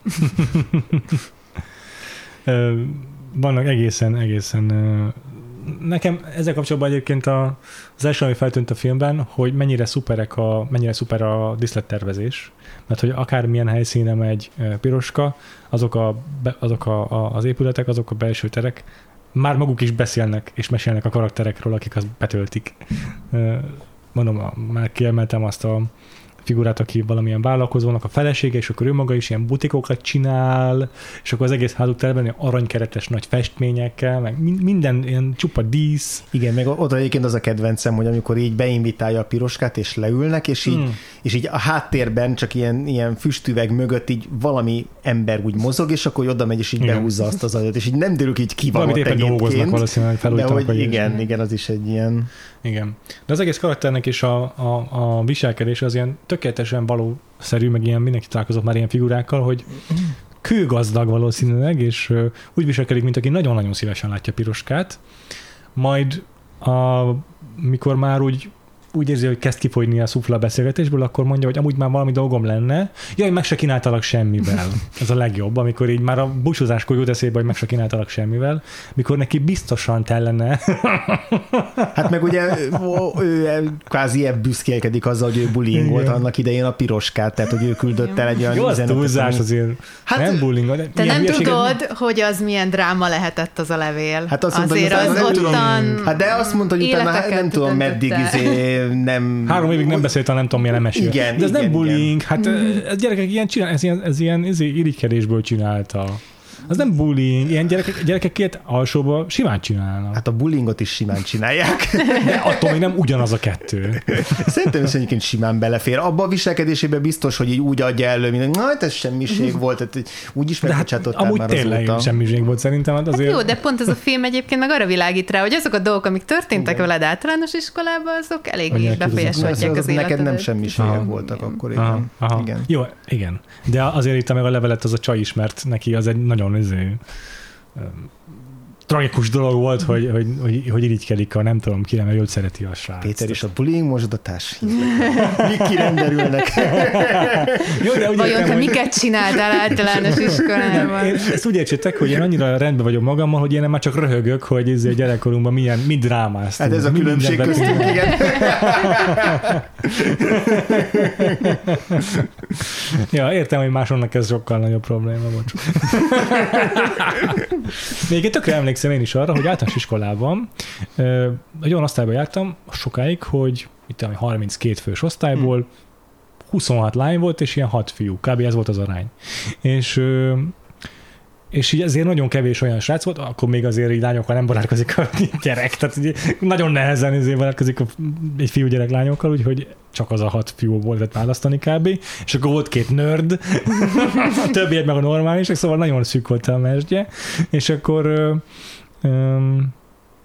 Vannak egészen, egészen nekem ezzel kapcsolatban egyébként a, az első, ami feltűnt a filmben, hogy mennyire szuperek a, mennyire szuper a diszlettervezés, mert hogy akármilyen helyszíne megy piroska, azok, a, azok a, a, az épületek, azok a belső terek már maguk is beszélnek és mesélnek a karakterekről, akik azt betöltik. Mondom, már kiemeltem azt a figurát, aki valamilyen vállalkozónak a felesége, és akkor ő maga is ilyen butikokat csinál, és akkor az egész házuk tele aranykeretes nagy festményekkel, meg minden ilyen csupa dísz. Igen, meg oda egyébként az a kedvencem, hogy amikor így beinvitálja a piroskát, és leülnek, és így, hmm. és így a háttérben csak ilyen, ilyen füstüveg mögött így valami ember úgy mozog, és akkor oda megy, és így igen. behúzza azt az agyat, és így nem derül így ki van ott egyébként. valószínűleg de hogy igen, igen, az is egy ilyen... Igen. De az egész karakternek is a, a, a viselkedés az ilyen tökéletesen valószerű, meg ilyen mindenki találkozott már ilyen figurákkal, hogy kőgazdag valószínűleg, és úgy viselkedik, mint aki nagyon-nagyon szívesen látja piroskát, majd a, mikor már úgy úgy érzi, hogy kezd kifogyni a szufla a beszélgetésből, akkor mondja, hogy amúgy már valami dolgom lenne. Jaj, meg se kínáltalak semmivel. Ez a legjobb, amikor így már a búcsúzáskor jut eszébe, hogy meg se kínáltalak semmivel, mikor neki biztosan kellene. hát meg ugye ő, ő kvázi ebb büszkélkedik azzal, hogy ő bullying volt annak idején a piroskát, tehát hogy ő küldött el egy olyan Jó, az túlzás azért. Hát, nem bullying. De te nem tudod, hogy az milyen dráma lehetett az a levél. Hát azt mondta, azért az, az, az ottan Hát de azt mondta, hogy utána nem tudom, meddig izé nem... Három évig nem beszélt, nem tudom, milyen mesél. Igen, De ez igen, nem bullying, igen. hát ez gyerekek ilyen csinál, ez ilyen, ez ilyen ez irigykedésből csinálta. Az nem bullying, ilyen gyerekek, gyerekek ilyet alsóba simán csinálnak. Hát a bullyingot is simán csinálják. De attól még nem ugyanaz a kettő. Szerintem is egyébként simán belefér. Abba a viselkedésében biztos, hogy így úgy adja elő, mint na, hát ez semmiség volt, tehát úgy is megbocsátották hát, amúgy már tényleg azóta. semmiség volt szerintem. Hát azért... Hát jó, de pont ez a film egyébként meg arra világít rá, hogy azok a dolgok, amik történtek Igen. veled általános iskolában, azok elég befolyásolják az, az, életedet. Neked nem semmiségek voltak akkor. Igen. Aha. Igen. Jó, igen. De azért itt meg a levelet az a csaj ismert neki, az egy nagyon izé, tragikus dolog volt, hogy, hogy, hogy, hogy irigykedik a nem tudom ki, mert őt szereti a srác. Péter és a bullying mosdatás. Mik kirenderülnek? Jó, de úgy Vajon te hogy... miket csináltál általános iskolában? Én, ezt úgy értsétek, hogy én annyira rendben vagyok magammal, hogy én nem már csak röhögök, hogy ez gyerekkorunkban milyen, mi drámáztunk. Hát ez a különbség köztünk, igen. ja, értem, hogy másonnak ez sokkal nagyobb probléma, bocs. Még egy tökre emlékszem, emlékszem én is arra, hogy általános iskolában egy olyan osztályban jártam sokáig, hogy itt 32 fős osztályból 26 lány volt, és ilyen 6 fiú. Kb. ez volt az arány. És és így ezért nagyon kevés olyan srác volt, akkor még azért így lányokkal nem barátkozik a gyerek, tehát így nagyon nehezen azért barátkozik egy fiú gyerek lányokkal, úgyhogy csak az a hat fiú volt lehet választani kb. És akkor volt két nörd, a többiek meg a normális, szóval nagyon szűk volt a mesdje, és akkor um,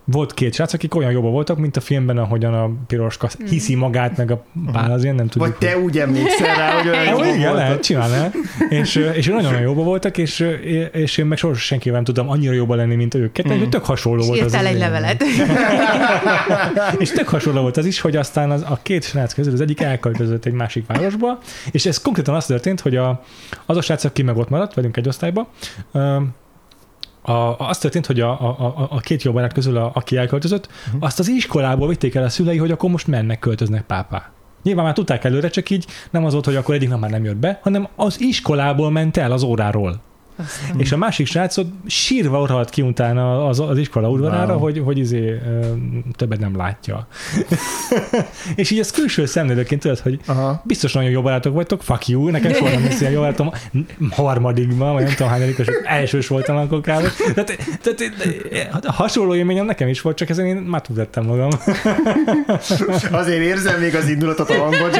volt két srác, akik olyan jobban voltak, mint a filmben, ahogyan a piroska mm. hiszi magát, meg a bál az ilyen, nem tudjuk. Vagy te úgy emlékszel rá, hogy olyan jobban Igen, lehet, csinálni. és, és nagyon jobban voltak, és, és én meg soha senkivel nem tudtam annyira jobban lenni, mint őket, mm. tök hasonló volt. És az egy levelet. és tök hasonló volt az is, hogy aztán az, a két srác közül az egyik elköltözött egy másik városba, és ez konkrétan az történt, hogy a, az a srác, aki meg ott maradt velünk egy osztályba, a, azt történt, hogy a, a, a, a két jó barát közül, a, aki elköltözött, uh-huh. azt az iskolából vitték el a szülei, hogy akkor most mennek, költöznek pápá. Nyilván már tudták előre, csak így nem az volt, hogy akkor egyik nap már nem jött be, hanem az iskolából ment el az óráról. Aztán. És a másik srácot sírva orhalt ki utána az, az iskola udvarára, wow. hogy, hogy izé, többet nem látja. és így ez külső szemlélőként tudod, hogy Aha. biztos nagyon jó barátok vagytok, fuck you, nekem soha nem lesz jó barátom harmadikban, vagy nem tudom hányadikos, elsős voltam akkor kb. Tehát, tehát, hasonló élményem nekem is volt, csak ezen én már tudtam magam. Azért érzem még az indulatot a hangot,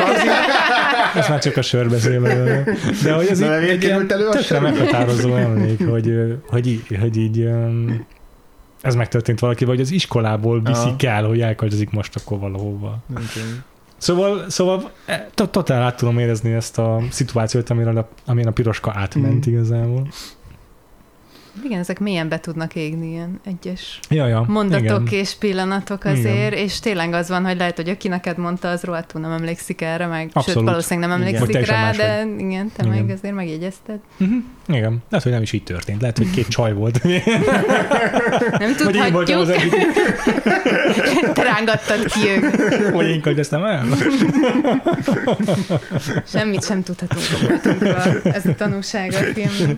Ez már csak a sör beszél De hogy ez így, egy ilyen tökre meghatározó meghatározó emlék, hogy, hogy, így, hogy így ez megtörtént valaki, vagy az iskolából viszik el, hogy elköltözik most akkor valahova. Okay. Szóval, szóval e, totál át tudom érezni ezt a szituációt, amire a, amire a piroska átment mm. igazából. Igen, ezek milyen be tudnak égni ilyen egyes ja, ja, mondatok igen. és pillanatok azért, igen. és tényleg az van, hogy lehet, hogy aki neked mondta, az rohadtul nem emlékszik erre, meg Abszolút. sőt, valószínűleg nem emlékszik igen. rá, de vagy. igen, te igen. meg azért megjegyezted. Uh-huh. Igen, lehet, hogy nem is így történt, lehet, hogy két csaj volt. nem tudhatjuk. Te rángattad ki őket. Vagy én köldöztem el? Semmit sem tudhatunk Ez a tanulsága a filmben.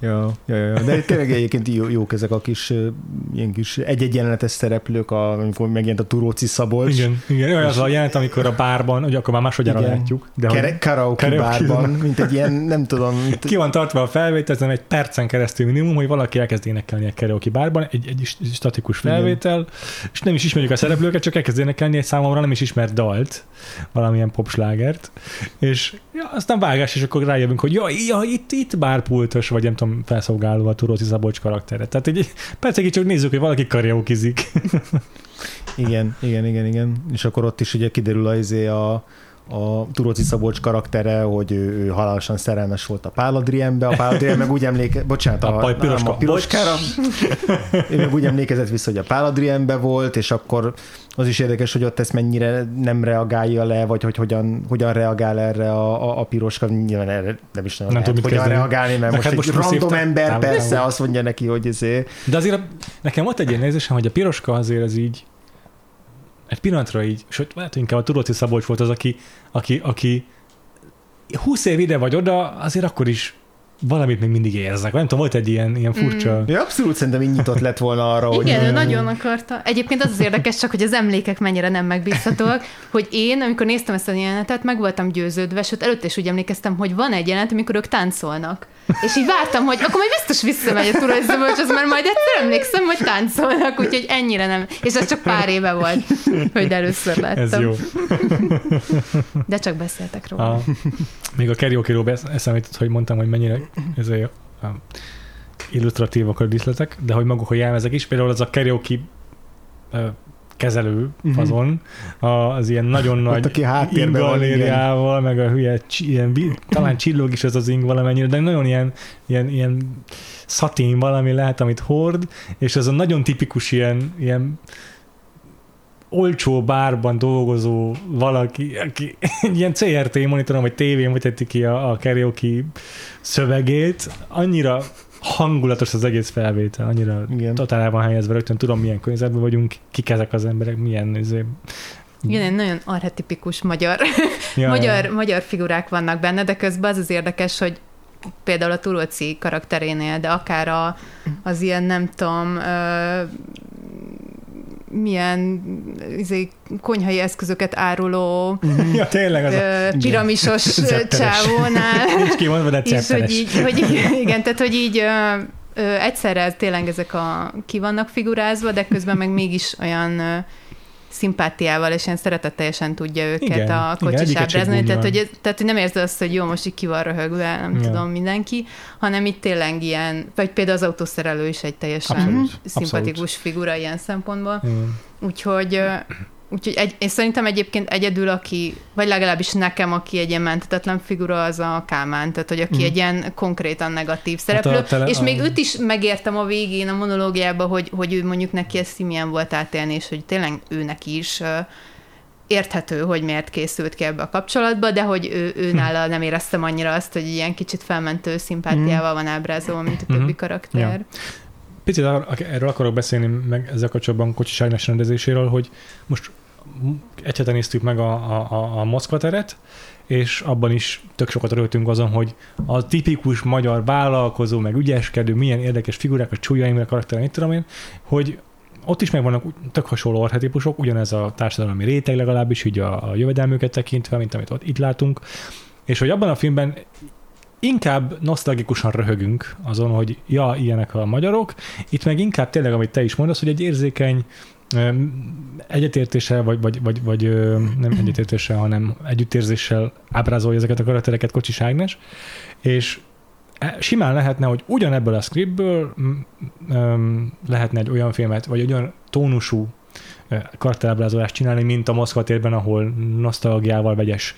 Ja, ja, ja, de tényleg egyébként jó, jók ezek a kis, ilyen kis egy-egy jelenetes szereplők, amikor megjelent a Turóci Szabolcs. Igen, igen olyan az a jelenet, amikor a bárban, ugye akkor már másodjára látjuk. De Kere- karaoke, karaoke bárban, mint egy ilyen, nem tudom. Mint... Ki van tartva a felvétel, ez egy percen keresztül minimum, hogy valaki elkezd énekelni egy karaoke bárban, egy, egy statikus felvétel, igen. és nem is ismerjük a szereplőket, csak elkezd énekelni egy számomra nem is ismert dalt, valamilyen popslágert, és ja, aztán vágás, és akkor rájövünk, hogy ja, ja itt, itt bárpultos, vagy nem tudom, felszolgálva a Turóci Szabolcs karaktere. Tehát egy percekig csak nézzük, hogy valaki karaokizik. igen, igen, igen, igen. És akkor ott is ugye kiderül az izé a, a Turóci Szabolcs karaktere, hogy ő, ő halálosan szerelmes volt a Páladrienbe, a Páladrien meg úgy emléke, bocsánat, a, a, piroska, a piroskára, ő meg úgy emlékezett vissza, hogy a Páladrienbe volt, és akkor az is érdekes, hogy ott ezt mennyire nem reagálja le, vagy hogy hogyan, hogyan reagál erre a, a, a piroska, nyilván erre nem is nagyon nem lehet, hogyan kezdeni. reagálni, mert most, hát most egy random ember nem, persze nem. azt mondja neki, hogy ezért. De azért nekem volt egy ilyen nézésem, hogy a piroska azért az így egy pillanatra így, sőt, lehet, hogy inkább a Turóci Szabolcs volt az, aki, aki, aki 20 év ide vagy oda, azért akkor is valamit még mindig érzek. Nem tudom, volt egy ilyen, ilyen furcsa... Mm. Ja, abszolút szerintem így nyitott lett volna arra, hogy... Igen, ő nagyon akarta. Egyébként az az érdekes csak, hogy az emlékek mennyire nem megbízhatóak, hogy én, amikor néztem ezt a jelenetet, meg voltam győződve, sőt, előtte is úgy emlékeztem, hogy van egy jelenet, amikor ők táncolnak. És így vártam, hogy akkor majd biztos visszamegy a tulajdonos, az mert majd egyszer emlékszem, hogy táncolnak, úgyhogy ennyire nem. És ez csak pár éve volt, hogy először láttam. Ez jó. De csak beszéltek róla. A, még a karaoke-ról eszembe hogy mondtam, hogy mennyire ez a, illustratívak a díszletek, de hogy maguk a jelmezek is, például az a karaoke kezelő mhm. fazon, az ilyen nagyon nagy aki ingalériával, meg a hülye, ilyen, talán csillog is ez az ing valamennyire, de nagyon ilyen, ilyen, ilyen szatén valami lehet, amit hord, és ez a nagyon tipikus ilyen, ilyen olcsó bárban dolgozó valaki, aki ilyen CRT monitoron vagy tévén mutati ki a, a karaoke szövegét, annyira hangulatos az egész felvétel, annyira Igen. totálában helyezve, rögtön tudom, milyen környezetben vagyunk, kik ezek az emberek, milyen izé, igen, egy nagyon arhetipikus magyar, ja, magyar, ja. magyar figurák vannak benne, de közben az az érdekes, hogy például a Turóci karakterénél, de akár a, az ilyen, nem tudom, milyen izé, konyhai eszközöket áruló ja, tényleg az a, piramisos csávónál. Nincs kimondva, de és hogy így, hogy igen, tehát hogy így ö, egyszerre tényleg ezek a ki vannak figurázva, de közben meg mégis olyan ö, szimpátiával és ilyen szeretetteljesen tudja őket igen, a kocsis ábrázni. Tehát hogy, tehát, hogy nem érzed azt, hogy jó, most így ki van röhögve, nem ja. tudom, mindenki, hanem itt tényleg ilyen, vagy például az autószerelő is egy teljesen Abszolút. szimpatikus Abszolút. figura ilyen szempontból. Igen. Úgyhogy Úgyhogy egy, én szerintem egyébként egyedül, aki, vagy legalábbis nekem, aki egy ilyen mentetetlen figura, az a Kálmán, tehát hogy aki mm. egy ilyen konkrétan negatív szereplő, hát tele, és a... még őt is megértem a végén a monológiában, hogy, hogy ő mondjuk neki ezt milyen volt átélni, és hogy tényleg ő neki is érthető, hogy miért készült ki ebbe a kapcsolatba, de hogy ő, ő nála nem éreztem annyira azt, hogy ilyen kicsit felmentő szimpátiával van ábrázolva, mint a többi Mhm. karakter. Ja. Picit erről akarok beszélni meg ezzel kapcsolatban Kocsis Ágnes rendezéséről, hogy most egy hete néztük meg a, a, a, Moszkva teret, és abban is tök sokat rögtünk azon, hogy a tipikus magyar vállalkozó, meg ügyeskedő, milyen érdekes figurák, a csúlyaim, a karakter, mit tudom én, hogy ott is megvannak tök hasonló archetípusok, ugyanez a társadalmi réteg legalábbis, így a, a jövedelmüket tekintve, mint amit ott itt látunk, és hogy abban a filmben inkább nosztalgikusan röhögünk azon, hogy ja, ilyenek a magyarok, itt meg inkább tényleg, amit te is mondasz, hogy egy érzékeny egyetértéssel, vagy, vagy, vagy, vagy nem egyetértéssel, hanem együttérzéssel ábrázolja ezeket a karaktereket Kocsis Ágnes, és e- simán lehetne, hogy ugyanebből a scriptből lehetne egy olyan filmet, vagy egy olyan tónusú karakterábrázolást csinálni, mint a Moszkva térben, ahol nosztalgiával vegyes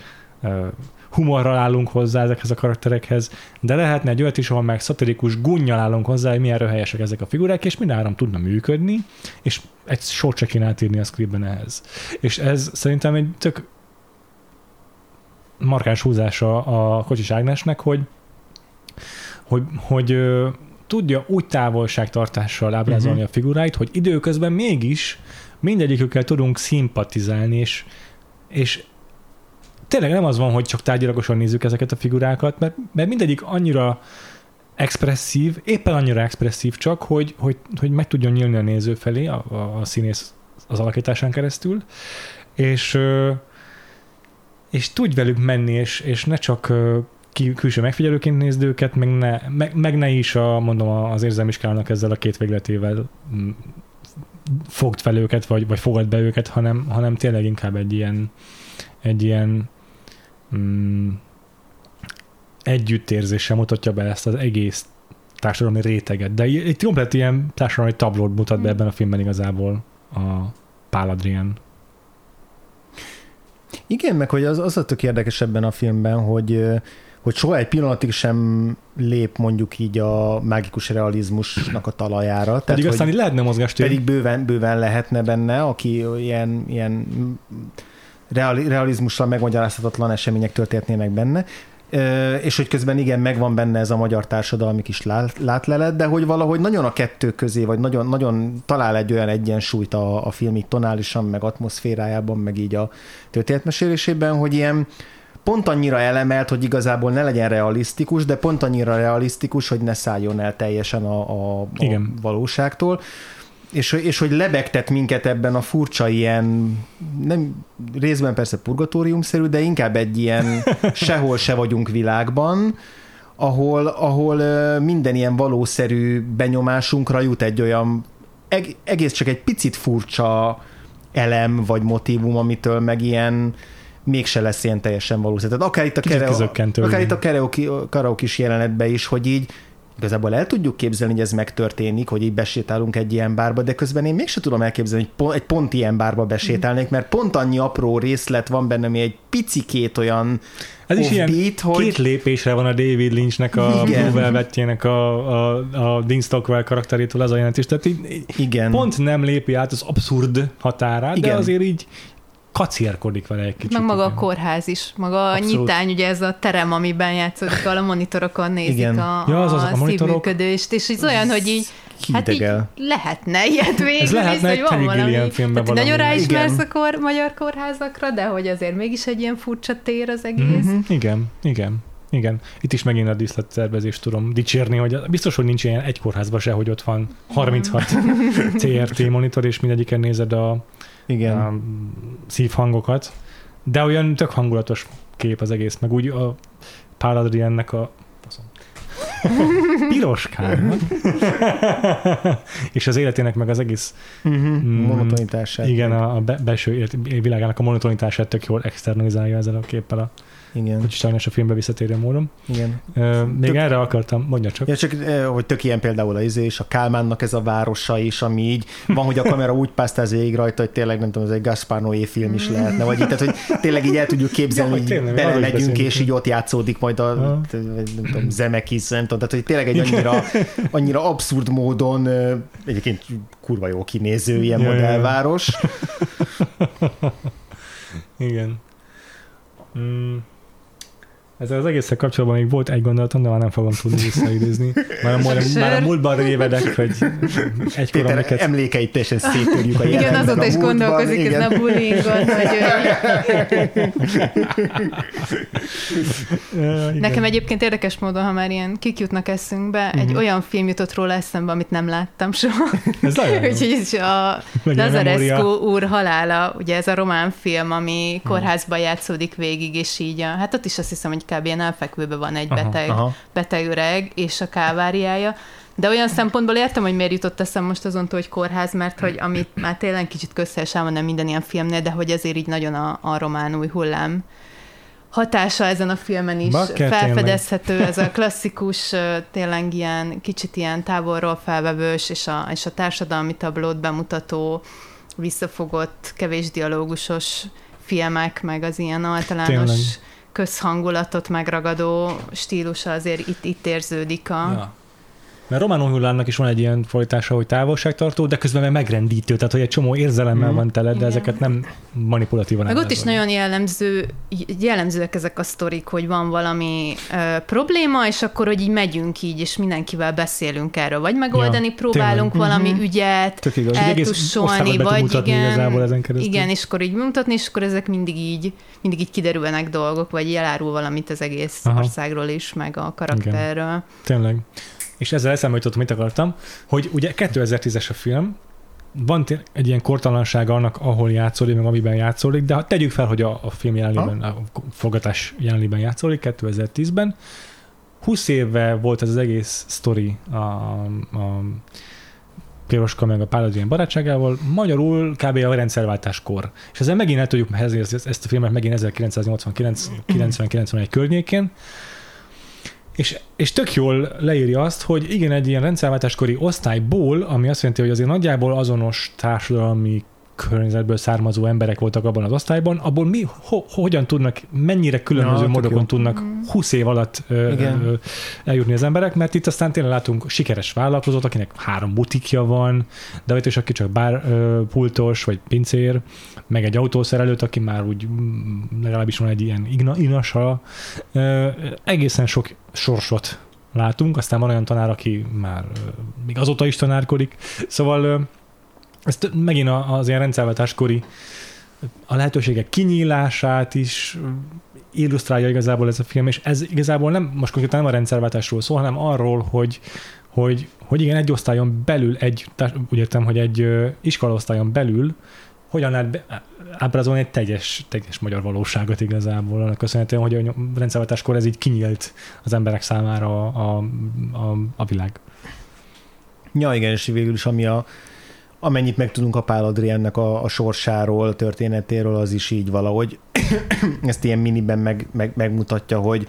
humorral állunk hozzá ezekhez a karakterekhez, de lehetne egy olyat is, ahol meg szatirikus gunnyal állunk hozzá, hogy milyen röhelyesek ezek a figurák, és mindhárom tudna működni, és egy sort se kéne átírni a scriptben ehhez. És ez szerintem egy tök markáns húzása a Kocsis Ágnesnek, hogy, hogy, hogy tudja úgy távolságtartással ábrázolni Mhm. a figuráit, hogy időközben mégis mindegyikükkel tudunk szimpatizálni, és, és tényleg nem az van, hogy csak tárgyilagosan nézzük ezeket a figurákat, mert, mert mindegyik annyira expresszív, éppen annyira expresszív csak, hogy, hogy, hogy meg tudjon nyílni a néző felé, a, a, a színész az alakításán keresztül, és, és tudj velük menni, és, és ne csak ki, külső megfigyelőként nézd őket, meg ne, meg, meg ne is a, mondom, az érzelmi skálának ezzel a két végletével mm, fogd fel őket, vagy, vagy fogad be őket, hanem, hanem tényleg inkább egy ilyen, egy ilyen mm, együttérzéssel mutatja be ezt az egész társadalmi réteget. De egy komplet ilyen társadalmi tablót mutat be ebben a filmben igazából a Pál Adrián. Igen, meg hogy az, az a tök érdekes ebben a filmben, hogy, hogy soha egy pillanatig sem lép mondjuk így a mágikus realizmusnak a talajára. Pedig hogy aztán így lehetne mozgástér. pedig bőven, bőven lehetne benne, aki ilyen, ilyen reali, realizmussal megmagyarázhatatlan események történhetnének benne. És hogy közben igen, megvan benne ez a magyar társadalmi kis lát- látlelet, de hogy valahogy nagyon a kettő közé, vagy nagyon, nagyon talál egy olyan egyensúlyt a, a film így tonálisan, meg atmoszférájában, meg így a történetmesélésében, hogy ilyen pont annyira elemelt, hogy igazából ne legyen realisztikus, de pont annyira realisztikus, hogy ne szálljon el teljesen a, a, a valóságtól. És, és hogy lebegtet minket ebben a furcsa ilyen, nem részben persze purgatóriumszerű, de inkább egy ilyen sehol se vagyunk világban, ahol, ahol minden ilyen valószerű benyomásunkra jut egy olyan eg- egész csak egy picit furcsa elem vagy motivum, amitől meg ilyen mégse lesz ilyen teljesen valószerű. Tehát akár itt a, kereo, akár itt a karaoke, karaoke is jelenetben is, hogy így igazából el tudjuk képzelni, hogy ez megtörténik, hogy így besétálunk egy ilyen bárba, de közben én mégsem tudom elképzelni, hogy pont, egy pont ilyen bárba besétálnék, mert pont annyi apró részlet van benne, ami egy picikét olyan Ez is ilyen offbeat, hogy két lépésre van a David Lynchnek a Igen. Blue Velvetjének a, a, a Dean Stockwell karakterétől az a jelentés. Tehát így, így igen. pont nem lépi át az abszurd határát, Igen. de azért így kacérkodik vele egy kicsit. Meg maga a igen. kórház is, maga a Abszolút. nyitány, ugye ez a terem, amiben játszódik, ahol a monitorokon nézik Igen. a, Ja, az azok a a szívműködést, és ez olyan, hogy így, hát így lehetne ilyet végül, Ez lehetne hogy egy van valami. Filmben hát, Nagyon valami. ráismersz Igen. a kor, magyar kórházakra, de hogy azért mégis egy ilyen furcsa tér az egész. Mhm, Igen, igen. Igen, itt is megint a díszlettervezést tudom dicsérni, hogy biztos, hogy nincs ilyen egy kórházban se, hogy ott van 36 CRT monitor, és mindegyiken nézed a, Igen. a szívhangokat, de olyan tök hangulatos kép az egész, meg úgy a Pál Adriennek a piroskán és az életének meg az egész Uh-huh. Monotonitását. igen, a, a be, belső élet, világának a monotonitását tök jól externalizálja ezzel a képpel a Igen. hogy sajnos a filmbe visszatérő módon. Igen. Ö, még Tök- erre akartam, mondja csak. Ja, csak hogy tök ilyen például a izé és a Kálmánnak ez a városa is, ami így van, hogy a kamera úgy pásztáz végig rajta, hogy tényleg nem tudom, ez egy Gaspar Noé film is lehetne, vagy így, tehát, hogy tényleg így el tudjuk képzelni, Ja, hogy tényleg, beszélünk. és így ott játszódik majd a Aha. nem tudom, Zemeckis, nem tudom, tehát hogy tényleg egy annyira, annyira abszurd módon egyébként kurva jó kinéző ilyen Ja, ja, ja. modellváros. Igen. Mm. Ezzel az egészen kapcsolatban még volt egy gondolatom, de már nem fogom tudni visszaidézni. Már a, múlt, már a múltban révedek, hogy egykor Péter amiket... emlékeit teljesen szétörjük a Igen, jelenben, azóta a is gondolkozik igen. ezen a bullyingon, hogy igen. Nekem egyébként érdekes módon, ha már ilyen kik jutnak eszünkbe, egy Mhm. olyan film jutott róla eszembe, amit nem láttam soha. Ez. Úgyhogy ez a Lazarescu úr halála, ugye ez a román film, ami kórházban játszódik végig, és így, a, hát ott is azt hiszem, hogy kb. ilyen elfekvőben van egy Aha, beteg, Aha. beteg öreg, és a káváriája. De olyan szempontból értem, hogy miért jutott eszem most azon, hogy kórház, mert hogy amit már tényleg kicsit közhelyes van nem minden ilyen filmnél, de hogy ezért így nagyon a, a román új hullám hatása ezen a filmen is Bakker, tényleg. felfedezhető, ez a klasszikus, tényleg ilyen kicsit ilyen távolról felvevős, és a, és a társadalmi tablót bemutató, visszafogott, kevés dialógusos filmek, meg az ilyen általános Tényleg. Közhangulatot megragadó stílusa azért itt, itt érződik a... Ja. Mert Román Hullámnak is van egy ilyen folytása, hogy távolságtartó, de közben meg megrendítő, tehát hogy egy csomó érzelemmel Mhm. van tele, de Igen. ezeket nem manipulatívan Meg ott is nagyon jellemző, jellemzőek ezek a sztorik, hogy van valami ö, probléma, és akkor, hogy így megyünk így, és mindenkivel beszélünk erről, vagy megoldani Ja, próbálunk tényleg. valami Mhm. ügyet, Tök igaz. Eltussolni, vagy igen, ezen keresztül. igen, és akkor így mutatni, és akkor ezek mindig így, mindig így kiderülnek dolgok, vagy elárul valamit az egész Aha. országról is, meg a karakterről. Tényleg. És ezzel eszembe jutott, mit akartam, hogy ugye 2010-es a film, van egy ilyen kortalansága annak, ahol játszódik, meg amiben játszódik, de ha tegyük fel, hogy a, a film jelenlében, a forgatás jelenlében játszódik, 2010-ben, 20 éve volt ez az egész sztori a, a Piroska meg a Páladin barátságával, magyarul kb. a rendszerváltáskor. És ezzel megint el tudjuk helyezni ezt, ezt a filmet megint 1989-91 környékén, és, és tök jól leírja azt, hogy igen, egy ilyen rendszerváltáskori osztályból, ami azt jelenti, hogy azért nagyjából azonos társadalmi környezetből származó emberek voltak abban az osztályban, abból mi, ho, hogyan tudnak, mennyire különböző Ja, módokon jó. tudnak 20 év alatt ö, ö, eljutni az emberek, mert itt aztán tényleg látunk sikeres vállalkozót, akinek három butikja van, de ott is aki csak bár ö, pultos, vagy pincér, meg egy autószerelőt, aki már úgy mm, legalábbis van egy ilyen igna, inasa. Ö, egészen sok sorsot látunk, aztán van olyan tanár, aki már még azóta is tanárkodik, szóval ez megint az ilyen rendszerváltáskori a lehetőségek kinyílását is illusztrálja igazából ez a film, és ez igazából nem, most konkrétan nem a rendszerváltásról szól, hanem arról, hogy, hogy, hogy igen, egy osztályon belül, egy, úgy értem, hogy egy iskolaosztályon belül hogyan lehet ábrázolni egy teljes, teljes magyar valóságot igazából, annak köszönhetően, hogy a rendszerváltáskor ez így kinyílt az emberek számára a, a, a, a világ. Ja, igen, és végül is ami a, amennyit megtudunk a Pál Adriennek a, a sorsáról, történetéről, az is így valahogy ezt ilyen miniben meg, meg, megmutatja, hogy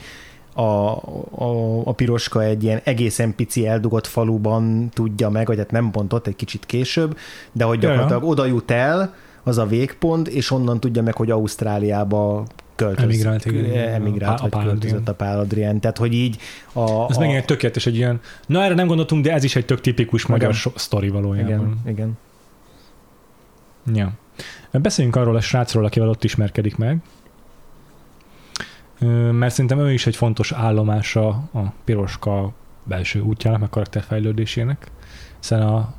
a, a, a piroska egy ilyen egészen pici eldugott faluban tudja meg, vagy hát nem pont ott, egy kicsit később, de hogy gyakorlatilag oda jut el, az a végpont, és onnan tudja meg, hogy Ausztráliába költöz, Emigrált, igen, emigrált, A vagy Pál költözött a Pál Adrien. Tehát, hogy így a... Ez a, megint egy tökéletes, egy ilyen, na erre nem gondoltunk, de ez is egy tök tipikus magyar Igen. sztori valójában. igen, igen. Ja. Beszéljünk arról a srácról, akivel ott ismerkedik meg. Mert szerintem ő is egy fontos állomása a Piroska belső útjának, meg karakterfejlődésének. Hiszen a,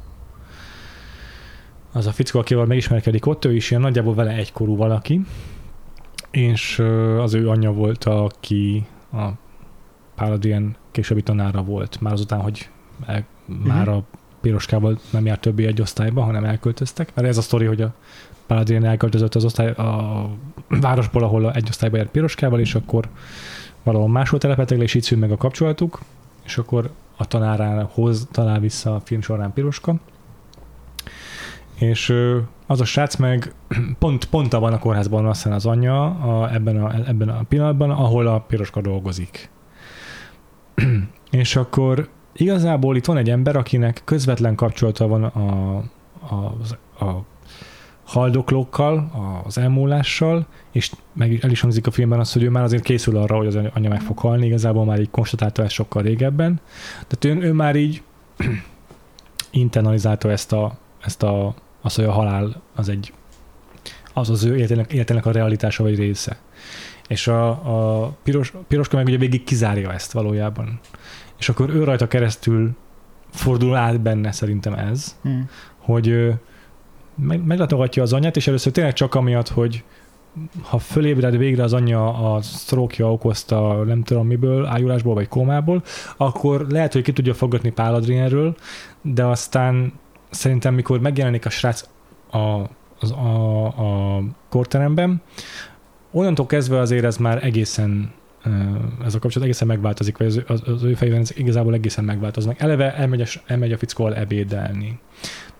az a fickó, akivel megismerkedik ott, ő is ilyen nagyjából vele egykorú valaki, és az ő anyja volt, aki a Paladin későbbi tanára volt, már azután, hogy el, már a Piroskával nem járt többé egy osztályba, hanem elköltöztek. Mert ez a sztori, hogy a Paladin elköltözött az osztály a városból, ahol egy osztályba járt Piroskával, és akkor valahol máshol telepettek le, és így szűnt meg a kapcsolatuk, és akkor a tanárához talál vissza a film során Piroska. És az a srác meg pont, pont abban a kórházban azt hiszem az anyja a, ebben, a, ebben a pillanatban, ahol a Piroska dolgozik. és akkor igazából itt van egy ember, akinek közvetlen kapcsolata van a, a, a haldoklókkal, az elmúlással, és meg el is hangzik a filmben az, hogy ő már azért készül arra, hogy az anya meg fog halni, igazából már így konstatálta ezt sokkal régebben. Tehát ő, ő már így internalizálta ezt a, ezt a, azt, hogy a halál az egy az az ő életének, életének a realitása vagy része. És a, a piros, piroska meg ugye végig kizárja ezt valójában. És akkor ő rajta keresztül fordul át benne szerintem ez, Hmm. hogy meg, meglátogatja az anyját, és először tényleg csak amiatt, hogy ha fölébred végre az anyja a stroke okozta, nem tudom miből, ájulásból vagy kómából, akkor lehet, hogy ki tudja fogadni Pál Adrienről, de aztán szerintem, mikor megjelenik a srác a, az, a, a korteremben, onnantól kezdve azért ez már egészen ez a kapcsolat egészen megváltozik, vagy az, az, az ő fejében ez igazából egészen megváltoznak. Eleve elmegy a, elmegy a fickóval ebédelni.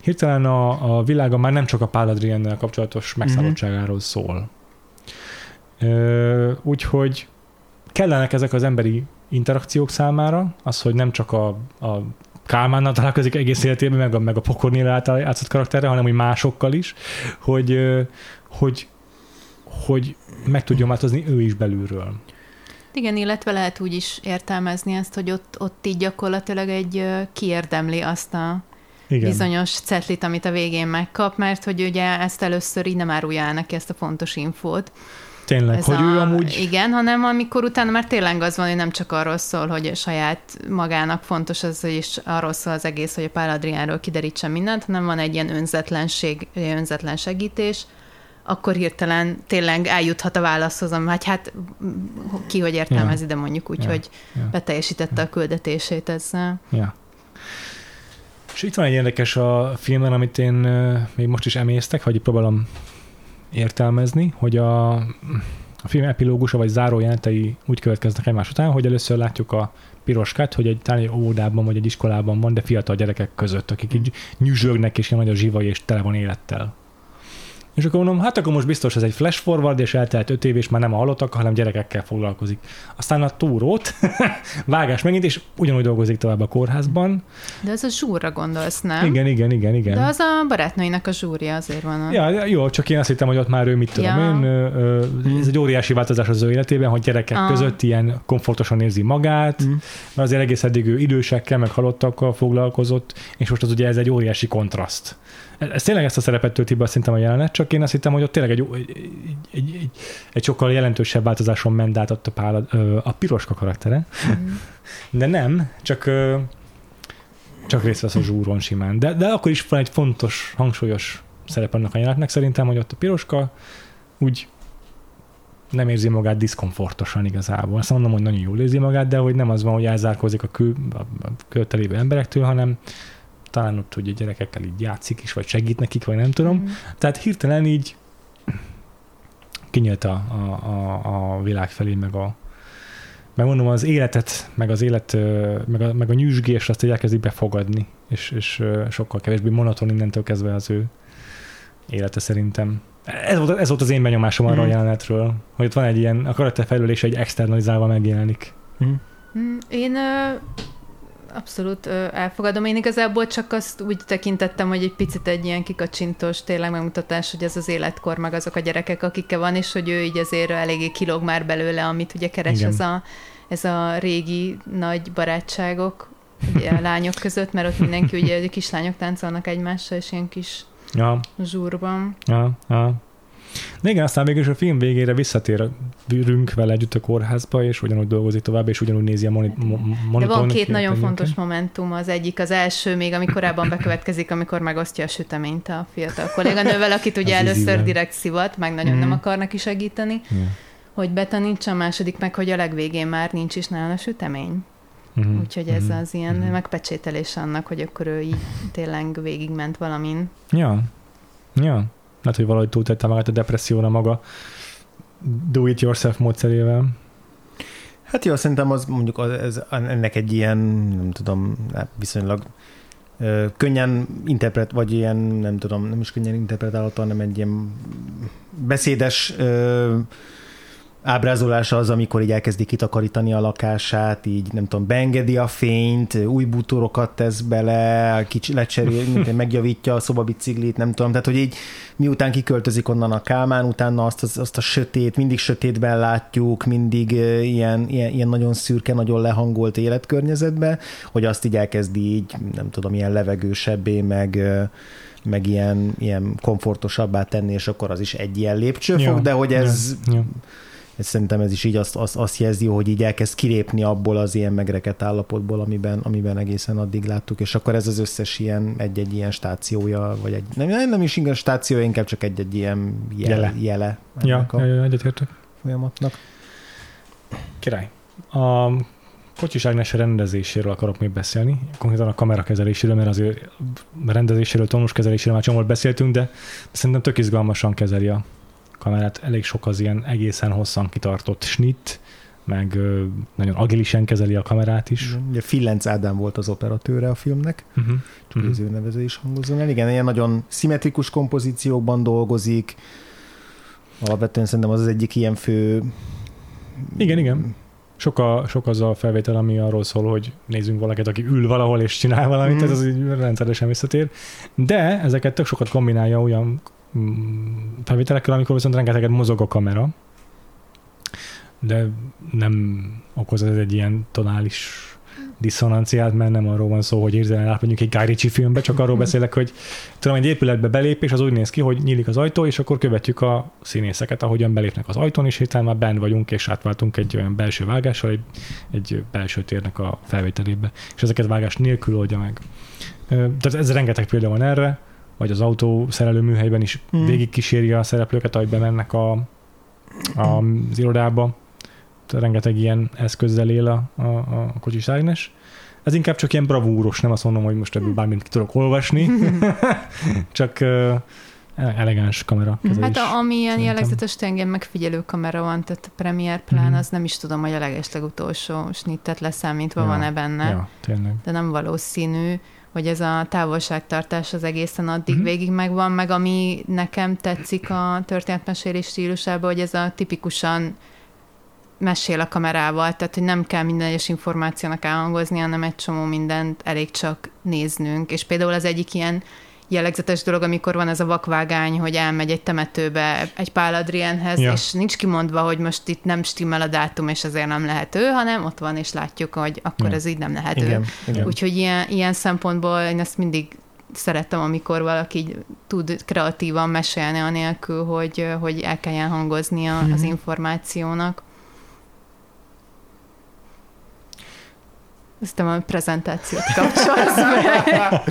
Hirtelen a, a világa már nem csak a Pál Adriennel kapcsolatos megszállottságáról szól. Ö, úgyhogy kellenek ezek az emberi interakciók számára, az, hogy nem csak a, a Kálmánnal találkozik egész életében, meg a, meg a Pokornél által játszott karakterre, hanem úgy másokkal is, hogy, hogy, hogy meg tudjon változni ő is belülről. Igen, illetve lehet úgy is értelmezni ezt, hogy ott, ott így gyakorlatilag egy kiérdemli azt a Igen. bizonyos cetlit, amit a végén megkap, mert hogy ugye ezt először így nem árulja el neki ezt a fontos infót. Tényleg, Ez hogy a, ő amúgy... Igen, hanem amikor utána már tényleg az van, hogy nem csak arról szól, hogy saját magának fontos az, és arról szól az egész, hogy a Pál Adriánról kiderítsen mindent, hanem van egy ilyen önzetlenség, önzetlen segítés, akkor hirtelen tényleg eljuthat a válaszhoz, ami hát, hát ki hogy értelmezi, de mondjuk úgy, Ja. hogy Ja. beteljesítette a küldetését ezzel. Ja. És itt van egy érdekes a filmen, amit én még most is emésztek, vagy próbálom értelmezni, hogy a, a film epilógusa vagy zárójelentei úgy következnek egymás után, hogy először látjuk a piroskát, hogy egy, talán egy óvodában vagy egy iskolában van, de fiatal gyerekek között, akik így nyüzsögnek, és ilyen nagy a zsivaj, és tele van élettel. És akkor mondom, hát akkor most biztos ez egy flash forward, és eltelt öt év, és már nem a halottak, hanem gyerekekkel foglalkozik. Aztán a túrót, vágás megint, és ugyanúgy dolgozik tovább a kórházban. De ez a zsúrra gondolsz, nem? Igen, igen, igen, igen. De az a barátnőinek a zsúrja azért van. ott. Ja, jó, csak én azt hittem, hogy ott már ő mit tudom Ja. én, ez egy óriási változás az ő életében, hogy gyerekek Ah. között ilyen komfortosan érzi magát, Mm. mert azért egész eddig ő idősekkel, meg halottakkal foglalkozott, és most az ugye ez egy óriási kontraszt. Ez, ez tényleg ezt a szerepet tölti be szerintem a jelenet, csak én azt hittem, hogy ott tényleg egy, egy, egy, egy, egy sokkal jelentősebb változáson ment át a, pál, a piroska karaktere, Mm. de nem, csak csak részt vesz a zsúron simán. De, de akkor is van egy fontos, hangsúlyos szerep annak a jelenetnek szerintem, hogy ott a piroska úgy nem érzi magát diszkomfortosan igazából. Azt mondom, hogy nagyon jól érzi magát, de hogy nem az van, hogy elzárkózik a, kül, a, a körte lévő emberektől, hanem talán ott ugye gyerekekkel így játszik is, vagy segít nekik, vagy nem tudom. Mm. Tehát hirtelen így kinyílt a, a, a, a világ felé, meg a meg mondom, az életet, meg az élet, meg a, meg a nyüzsgést azt így elkezdi befogadni, és, és sokkal kevésbé monoton innentől kezdve az ő élete szerintem. Ez volt, ez volt az én benyomásom arra Mhm. a jelenetről, hogy ott van egy ilyen, a karakterfejlődés egy externalizálva megjelenik. Mm. Mm, Én abszolút elfogadom. Én igazából csak azt úgy tekintettem, hogy egy picit egy ilyen kikacsintós tényleg megmutatás, hogy ez az életkor, meg azok a gyerekek, akikkel van, és hogy ő így azért eléggé kilóg már belőle, amit ugye keres Igen. ez a, ez a régi nagy barátságok ugye, a lányok között, mert ott mindenki ugye a kislányok táncolnak egymással, és ilyen kis Ja, zsúrban. ja, ja. De igen, aztán végül is a film végére visszatérünk vele együtt a kórházba, és ugyanúgy dolgozik tovább, és ugyanúgy nézi a moni- mo- De monitornak van két nagyon fontos momentum. Az egyik az első, még ami korábban bekövetkezik, amikor megosztja a süteményt a fiatal kolléganővel, akit ugye Az először ízében. direkt szivat, meg nagyon Mhm. nem akarnak ki segíteni, Ja. hogy betanítsa, a második meg, hogy a legvégén már nincs is nála sütemény. Mhm. Úgyhogy ez Mhm. az ilyen Mhm. megpecsételés annak, hogy akkor ő így tényleg végigment valamin. Ja. Ja. Lehet, hogy valahogy túltette magát a depresszióra maga do-it-yourself módszerével. Hát jó, szerintem az mondjuk az, ez, ennek egy ilyen, nem tudom, hát viszonylag ö, könnyen interpret, vagy ilyen, nem tudom, nem is könnyen interpretálható, hanem egy ilyen beszédes ö, ábrázolása az, amikor így elkezdi kitakarítani a lakását, így nem tudom, beengedi a fényt, új bútorokat tesz bele, kicsi lecserél, megjavítja a szobabiciklit, nem tudom, tehát hogy így miután kiköltözik onnan a Kálmán, utána azt, azt, azt a sötét, mindig sötétben látjuk, mindig ilyen, ilyen, ilyen nagyon szürke, nagyon lehangolt életkörnyezetbe, hogy azt így elkezdi így, nem tudom, ilyen levegősebbé, meg, meg ilyen, ilyen komfortosabbá tenni, és akkor az is egy ilyen lépcsőfok, ja, de hogy ez, ja, ja. Ez szerintem ez is így azt, azt, azt jelzi, hogy így elkezd kilépni abból az ilyen megrekedt állapotból, amiben, amiben egészen addig láttuk, és akkor ez az összes ilyen egy-egy ilyen stációja, vagy egy, nem, nem is igen stációja, inkább csak egy-egy ilyen jele, jele, jele ja, a ja, egyetértek. folyamatnak. Király. A Kocsis Ágnes rendezéséről akarok még beszélni, konkrétan a kamerakezeléséről, mert azért rendezéséről, tónuskezeléséről már csomót beszéltünk, de szerintem tök izgalmasan kezeli a kamerát. Elég sok az ilyen egészen hosszan kitartott snit, meg nagyon agilisen kezeli a kamerát is. Ugye Fillenc Ádám volt az operatőre a filmnek, uh-huh. csak az ő nevező is hangozzon el. Igen, ilyen nagyon szimmetrikus kompozíciókban dolgozik, alapvetően szerintem az az egyik ilyen fő igen, igen sok, a, sok az a felvétel, ami arról szól, hogy nézzünk valakit, aki ül valahol és csinál valamit, mm. ez az így rendszeresen visszatér. De ezeket tök sokat kombinálja olyan felvételekkel, amikor viszont rengeteget mozog a kamera, de nem okoz ez egy ilyen tonális diszonanciát, mert nem arról van szó, hogy érzelem át mondjuk egy Guy Ritchie filmbe, csak arról beszélek, hogy tudom, egy épületbe belép, az úgy néz ki, hogy nyílik az ajtó, és akkor követjük a színészeket, ahogyan belépnek az ajtón, és hirtelen már benn vagyunk, és átváltunk egy olyan belső vágással, egy, egy belső térnek a felvételébe, és ezeket vágás nélkül oldja meg. Tehát ez rengeteg példa van erre, vagy az autó szerelő műhelyben is hmm. végig kíséri a szereplőket, ahogy bemennek a, a, az irodába rengeteg ilyen eszközzel él a, a, a kocsis Ágnes. Ez inkább csak ilyen bravúros, nem azt mondom, hogy most ebből bármit ki tudok olvasni, csak uh, elegáns kamera kezelés. Hát ami ilyen jellegzetes engem megfigyelő kamera van, tehát a Premiere Plan, mm-hmm. az nem is tudom, hogy a legeslegutolsó snittet leszámítva ja, van-e benne. Ja, tényleg. De nem valószínű hogy ez a távolságtartás az egészen addig mm-hmm. végig megvan, meg ami nekem tetszik a történetmesélés stílusában, hogy ez a tipikusan mesél a kamerával, tehát hogy nem kell minden egyes információnak elhangozni, hanem egy csomó mindent elég csak néznünk. És például az egyik ilyen jellegzetes dolog, amikor van ez a vakvágány, hogy elmegy egy temetőbe egy Pál Adrienhez, ja. és nincs kimondva, hogy most itt nem stimmel a dátum, és azért nem lehet ő, hanem ott van, és látjuk, hogy akkor ja. ez így nem lehet igen, ő. Igen. Úgyhogy ilyen, ilyen szempontból én ezt mindig szerettem, amikor valaki tud kreatívan mesélni anélkül, hogy, hogy el kelljen hangoznia mm-hmm. az mhm. információnak. Ezt a prezentációt kapcsolsz be.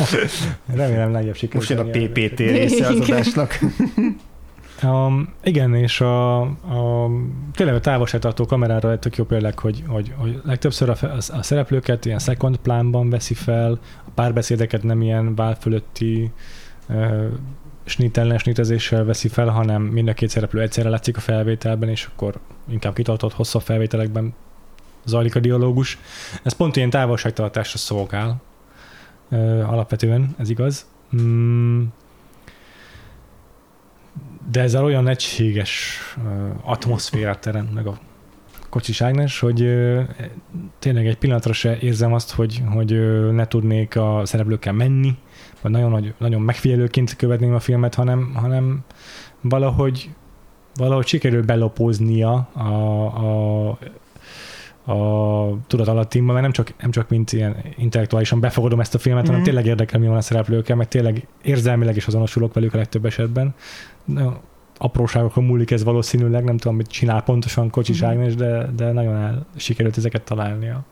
Remélem legjobb sikerült. Most jön a PPT része az adásnak. Um, igen, és a, a, tényleg a távolságtartó kamerára tök jó például, hogy, hogy, hogy legtöbbször a, a, a szereplőket ilyen second plánban veszi fel, a párbeszédeket nem ilyen vál fölötti uh, snit veszi fel, hanem mind a két szereplő egyszerre látszik a felvételben, és akkor inkább kitartott hosszabb felvételekben zajlik a dialógus. Ez pont ilyen távolságtartásra szolgál, alapvetően, ez igaz. Mm. De ezzel olyan egységes atmoszférát teremt meg a kocsis Ágnes, hogy tényleg egy pillanatra se érzem azt, hogy, hogy ne tudnék a szereplőkkel menni, vagy nagyon, nagyon megfigyelőként követném a filmet, hanem, hanem valahogy valahogy sikerül belopóznia a, a a tudatalattimban, mert nem csak, nem csak mint ilyen intellektuálisan befogadom ezt a filmet, mm-hmm. hanem mhm. tényleg érdekel, mi van a szereplőkkel, meg tényleg érzelmileg is azonosulok velük a legtöbb esetben. Apróságokon múlik ez valószínűleg, nem tudom, mit csinál pontosan Kocsis mm-hmm. Ágnes, de, de nagyon el sikerült ezeket találnia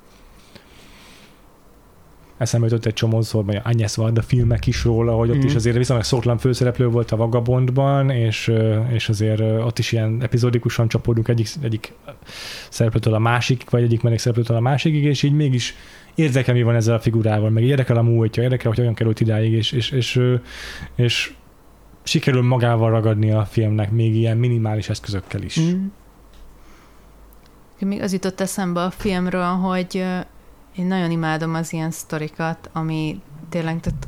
eszembe jutott egy csomószor, vagy Agnes Varda filmek is róla, hogy ott mm. is azért viszonylag szoklan főszereplő volt a Vagabondban, és, és azért ott is ilyen epizódikusan csapódunk egyik, egyik szereplőtől a másik, vagy egyik szereplőtől a másikig, és így mégis érdekel, mi van ezzel a figurával, meg érdekel a múltja, érdekel, hogy olyan került idáig, és, és, és, és sikerül magával ragadni a filmnek még ilyen minimális eszközökkel is. Mm. Még az jutott eszembe a filmről, hogy én nagyon imádom az ilyen sztorikat, ami tényleg, tehát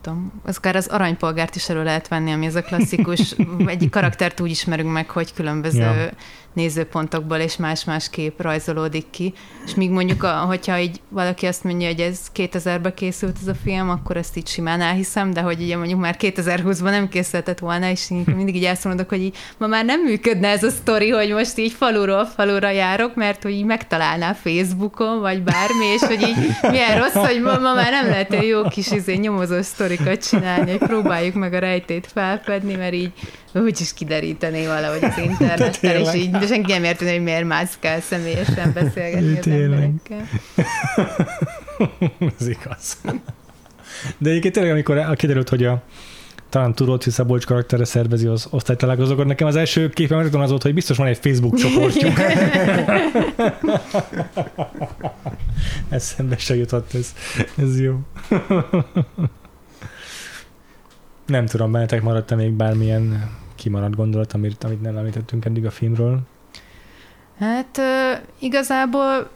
tudom, az akár az aranypolgárt is elő lehet venni, ami ez a klasszikus, egyik karaktert úgy ismerünk meg, hogy különböző ja. Nézőpontokból és más-más kép rajzolódik ki. És míg mondjuk, a, hogyha így valaki azt mondja, hogy ez 2000-ben készült ez a film, akkor ezt így simán elhiszem, de hogy ugye mondjuk már 2020-ban nem készülhetett volna, és én mindig így elszomodok, hogy így ma már nem működne ez a sztori, hogy most így faluról falura járok, mert hogy így megtalálná Facebookon, vagy bármi, és hogy így milyen rossz, hogy ma, ma már nem lehet olyan jó kis izé, nyomozó sztorikat csinálni, hogy próbáljuk meg a rejtét felfedni, mert így úgyis kiderítené valahogy az interneten, és így de senki nem érteni, hogy miért mászkál személyesen beszélgetni az emberekkel. Ez igaz. De egyébként tényleg, amikor kiderült, hogy a talán Turóci Szabolcs karaktere szervezi az osztálytalálkozókat, nekem az első képem rögtön az volt, hogy biztos van egy Facebook csoportjuk. Eszembe se jutott ez. Ez jó. Nem tudom, bennetek maradt-e még bármilyen kimaradt gondolat, amit, amit nem említettünk eddig a filmről? Hát igazából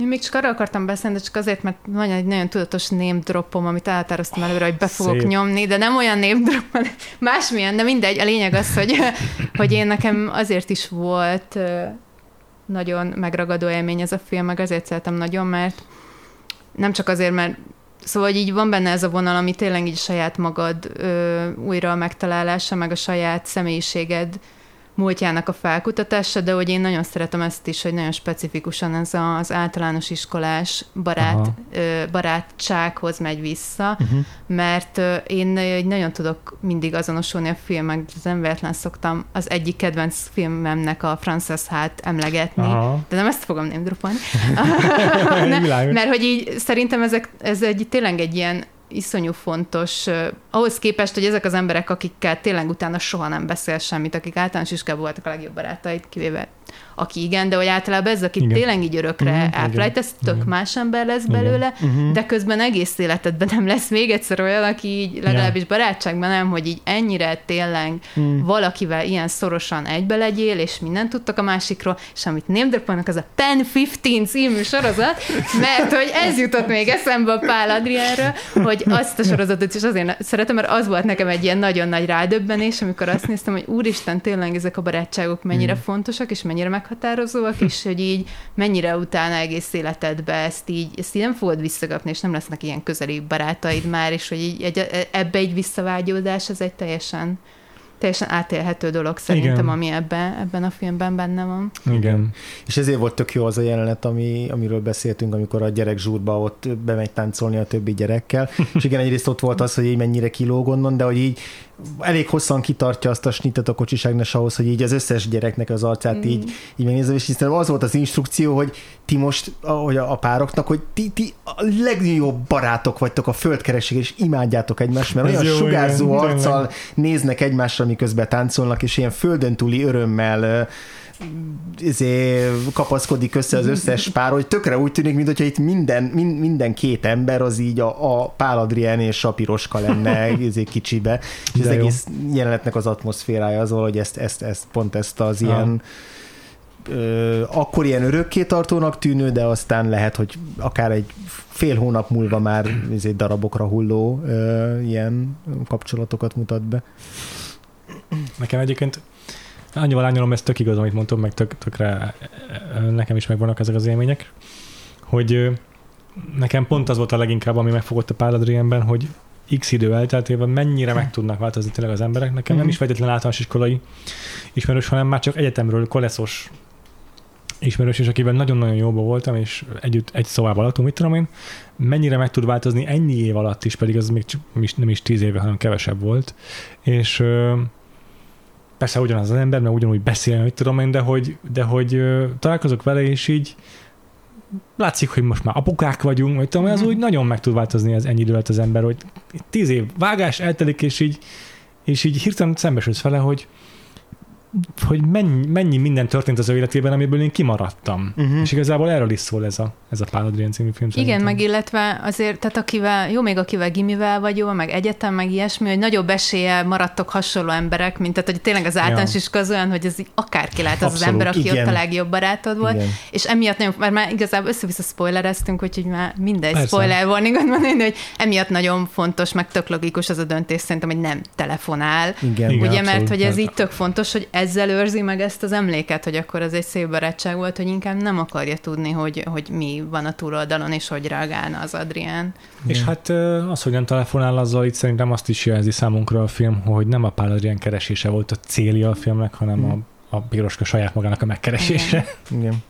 én még csak arra akartam beszélni, de csak azért, mert van egy nagyon tudatos name dropom, amit elhatároztam előre, hogy be fogok Szép. nyomni, de nem olyan name drop, hanem másmilyen, de mindegy. A lényeg az, hogy, hogy én nekem azért is volt nagyon megragadó élmény ez a film, meg azért szeretem nagyon, mert nem csak azért, mert Szóval így van benne ez a vonal, ami tényleg így saját magad ö, újra megtalálása, meg a saját személyiséged múltjának a felkutatása, de hogy én nagyon szeretem ezt is, hogy nagyon specifikusan ez az általános iskolás barát, Aha. barátsághoz megy vissza, Uh-huh. mert én nagyon tudok mindig azonosulni a filmek, az nem véletlen szoktam az egyik kedvenc filmemnek a Frances Hát emlegetni, Aha. de nem ezt fogom nem dropolni. Világos. Mert hogy így szerintem ezek, ez egy tényleg egy ilyen iszonyú fontos, ahhoz képest, hogy ezek az emberek, akikkel tényleg utána soha nem beszél semmit, akik általános iskolában voltak a legjobb barátaid, kivéve aki igen, de hogy általában ez, aki Igen. tényleg így örökre Mhm, mm, elfelejt, ez tök igen. más ember lesz Igen. belőle, Uh-huh. de közben egész életedben nem lesz még egyszer olyan, aki így legalábbis barátságban nem, hogy így ennyire tényleg Mm. valakivel ilyen szorosan egybe legyél, és mindent tudtak a másikról, és amit némdröpolnak, az a Pen 15 című sorozat, mert hogy ez jutott még eszembe a Pál Adriánra, hogy azt a sorozatot is azért szeretem, mert az volt nekem egy ilyen nagyon nagy rádöbbenés, amikor azt néztem, hogy úristen, tényleg ezek a barátságok mennyire Mm. fontosak, és mennyire meghatározóak, és hogy így mennyire utána egész életedbe ezt így, ezt így nem fogod visszakapni, és nem lesznek ilyen közeli barátaid már, és hogy így egy, ebbe egy visszavágyódás, ez egy teljesen teljesen átélhető dolog szerintem, Igen. ami ebben, ebben a filmben benne van. Igen. És ezért volt tök jó az a jelenet, ami, amiről beszéltünk, amikor a gyerek zsúrba ott bemegy táncolni a többi gyerekkel. És igen, egyrészt ott volt az, hogy így mennyire kilóg onnan, de hogy így elég hosszan kitartja azt a snittet a kocsiságnes ahhoz, hogy így az összes gyereknek az arcát Mm. így, így megnézem, és hiszem az volt az instrukció, hogy ti most, ahogy a, a pároknak, hogy ti, ti a legjobb barátok vagytok a földkereség, és imádjátok egymást, mert Ez olyan jó, sugárzó igen, arccal tényleg. néznek egymásra, miközben táncolnak, és ilyen földön túli örömmel izé, kapaszkodik össze az összes pár, hogy tökre úgy tűnik, mintha itt minden, min, minden két ember az így a, a Pál Adrien és a Piroska lenne izé, kicsibe. És az De jó. egész jelenetnek az atmoszférája az, hogy ezt, ezt, ezt, pont ezt az ilyen ö, akkor ilyen örökké tartónak tűnő, de aztán lehet, hogy akár egy fél hónap múlva már izé, darabokra hulló ö, ilyen kapcsolatokat mutat be. Nekem egyébként annyival ányolom, ez tök igaz, amit mondtam, meg tök, tökre nekem is megvannak ezek az élmények, hogy nekem pont az volt a leginkább, ami megfogott a Pál Adrienben, hogy x idő elteltével mennyire meg tudnak változni tényleg az emberek. Nekem nem Mhm. is feltétlenül általános iskolai ismerős, hanem már csak egyetemről koleszos ismerős, és akiben nagyon-nagyon jóban voltam, és együtt egy szobában laktunk, mit tudom én, mennyire meg tud változni ennyi év alatt is, pedig az még nem is- tíz éve, hanem kevesebb volt. És persze ugyanaz az ember, mert ugyanúgy beszél, mit tudom én, de hogy, de hogy találkozok vele, és így látszik, hogy most már apukák vagyunk, vagy tudom, az Mhm. úgy nagyon meg tud változni az ennyi idő az ember, hogy tíz év vágás eltelik, és így, és így hirtelen szembesülsz vele, hogy hogy mennyi, mennyi minden történt az ő életében, amiből én kimaradtam. Uh-huh. És igazából erről is szól ez a, ez a Pál Adrien című film. Igen, szerintem. meg illetve azért, tehát akivel, jó még akivel gimivel vagy jó, meg egyetem, meg ilyesmi, hogy nagyobb esélye maradtok hasonló emberek, mint tehát, hogy tényleg az általános Ja. iskola az olyan, hogy ez így akárki lehet az az Abszolút, ember, aki igen. ott a legjobb barátod volt, Igen. és emiatt nagyon, mert már igazából össze-vissza spoilereztünk, úgyhogy már mindegy Persze. spoiler warningot mondani, hogy emiatt nagyon fontos, meg tök logikus az a döntés szerintem, hogy nem telefonál, Igen. Igen. Ugye, abszolút. mert hogy ez Ez- így tök fontos, hogy ezzel őrzi meg ezt az emléket, hogy akkor ez egy szép barátság volt, hogy inkább nem akarja tudni, hogy, hogy mi van a túloldalon, és hogy reagálna az Adrián. És hát az, hogy nem telefonál azzal, itt szerintem azt is jelzi számunkra a film, hogy nem a Pál Adrián keresése volt a célja a filmnek, hanem a, a Piroska saját magának a megkeresése. Igen.